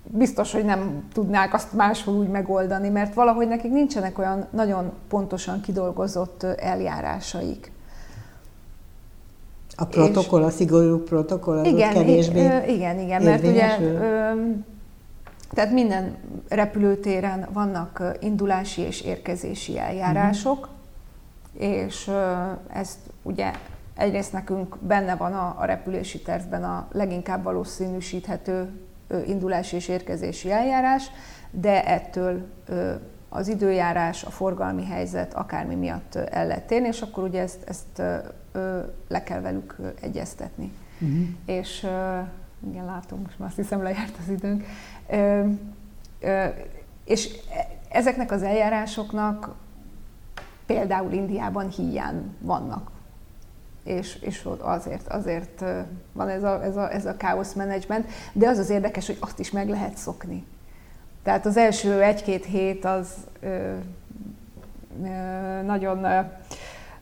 Speaker 2: biztos, hogy nem tudnák azt máshol úgy megoldani, mert valahogy nekik nincsenek olyan nagyon pontosan kidolgozott eljárásaik.
Speaker 1: A protokoll, a szigorú protokoll, az
Speaker 2: Igen,
Speaker 1: kevésbé
Speaker 2: igen, igen, mert ugye tehát minden repülőtéren vannak indulási és érkezési eljárások, és ö, ezt ugye egyrészt nekünk benne van a, a repülési tervben a leginkább valószínűsíthető indulási és érkezési eljárás, de ettől az időjárás, a forgalmi helyzet, akármi miatt el lehet térni, és akkor ugye ezt, ezt le kell velük egyeztetni.
Speaker 1: Uh-huh.
Speaker 2: És igen, látom, most már azt hiszem lejárt az időnk. És e- ezeknek az eljárásoknak például Indiában híján vannak. És, és azért, azért van ez a, ez, a, ez a káosz menedzsment, de az az érdekes, hogy azt is meg lehet szokni. Tehát az első egy-két hét az ö, ö, nagyon, ö,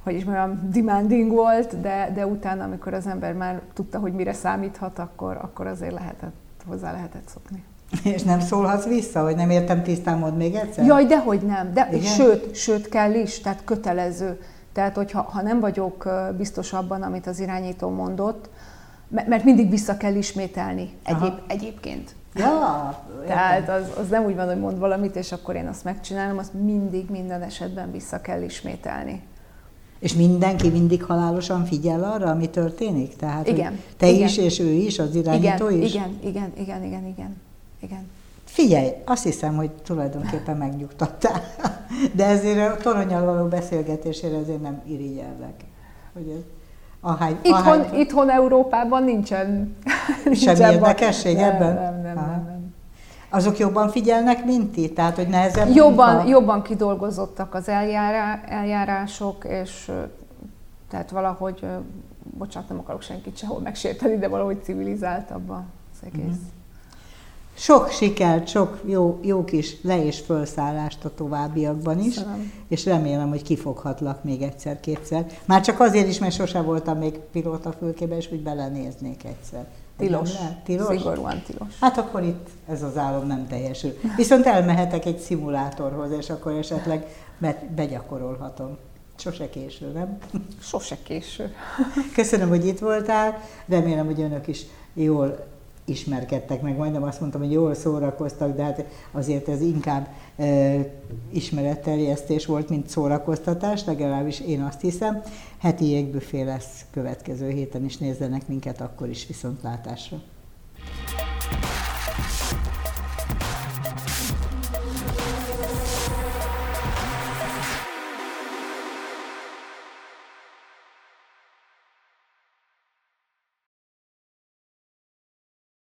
Speaker 2: hogy is mondjam, demanding volt, de, de utána, amikor az ember már tudta, hogy mire számíthat, akkor, akkor azért lehetett, hozzá lehetett szokni.
Speaker 1: És nem szólhatsz vissza, hogy nem értem tisztán, mondd még egyszer?
Speaker 2: Jaj, dehogy nem. De,
Speaker 1: Igen?
Speaker 2: sőt, sőt kell is, tehát kötelező. Tehát, hogyha ha nem vagyok biztos abban, amit az irányító mondott, me- mert mindig vissza kell ismételni egyéb,
Speaker 1: Aha.
Speaker 2: egyébként.
Speaker 1: Ja,
Speaker 2: Tehát az, az nem úgy van, hogy mond valamit, és akkor én azt megcsinálom, azt mindig, minden esetben vissza kell ismételni.
Speaker 1: És mindenki mindig halálosan figyel arra, ami történik? Tehát,
Speaker 2: Igen,
Speaker 1: te
Speaker 2: igen.
Speaker 1: is, és ő is, az irányító
Speaker 2: igen,
Speaker 1: is?
Speaker 2: igen, igen, igen, igen, igen, igen.
Speaker 1: Figyelj, azt hiszem, hogy tulajdonképpen megnyugtattál. De ezért a toronyal való beszélgetésére azért nem irigyellek. Hogy ez, ahány,
Speaker 2: Itthon,
Speaker 1: ahány,
Speaker 2: itthon Európában nincsen
Speaker 1: Semmi érdekesség
Speaker 2: nem,
Speaker 1: ebben?
Speaker 2: Nem, nem, nem, nem.
Speaker 1: Azok jobban figyelnek, mint ti? Tehát, hogy nehezebb
Speaker 2: Jobban, jobban kidolgozottak az eljárá, eljárások, és tehát valahogy, bocsánat, nem akarok senkit sehol megsérteni, de valahogy civilizáltabb az egész. Mm.
Speaker 1: Sok sikert, sok jó, jó kis le- és fölszállást a továbbiakban is,
Speaker 2: Köszönöm.
Speaker 1: és remélem, hogy kifoghatlak még egyszer-kétszer. Már csak azért is, mert sose voltam még pilóta fülkében, és úgy belenéznék egyszer.
Speaker 2: Tilos.
Speaker 1: Nem? Tilos?
Speaker 2: Szigorúan tilos.
Speaker 1: Hát akkor itt ez az álom nem teljesül. Viszont elmehetek egy szimulátorhoz, és akkor esetleg be- begyakorolhatom. Sose késő, nem?
Speaker 2: Sose késő.
Speaker 1: Köszönöm, hogy itt voltál. Remélem, hogy önök is jól ismerkedtek meg, majdnem azt mondtam, hogy jól szórakoztak, de hát azért ez inkább e, ismeretterjesztés volt, mint szórakoztatás, legalábbis én azt hiszem. Heti jégbüfé lesz következő héten is, nézzenek minket akkor is viszontlátásra.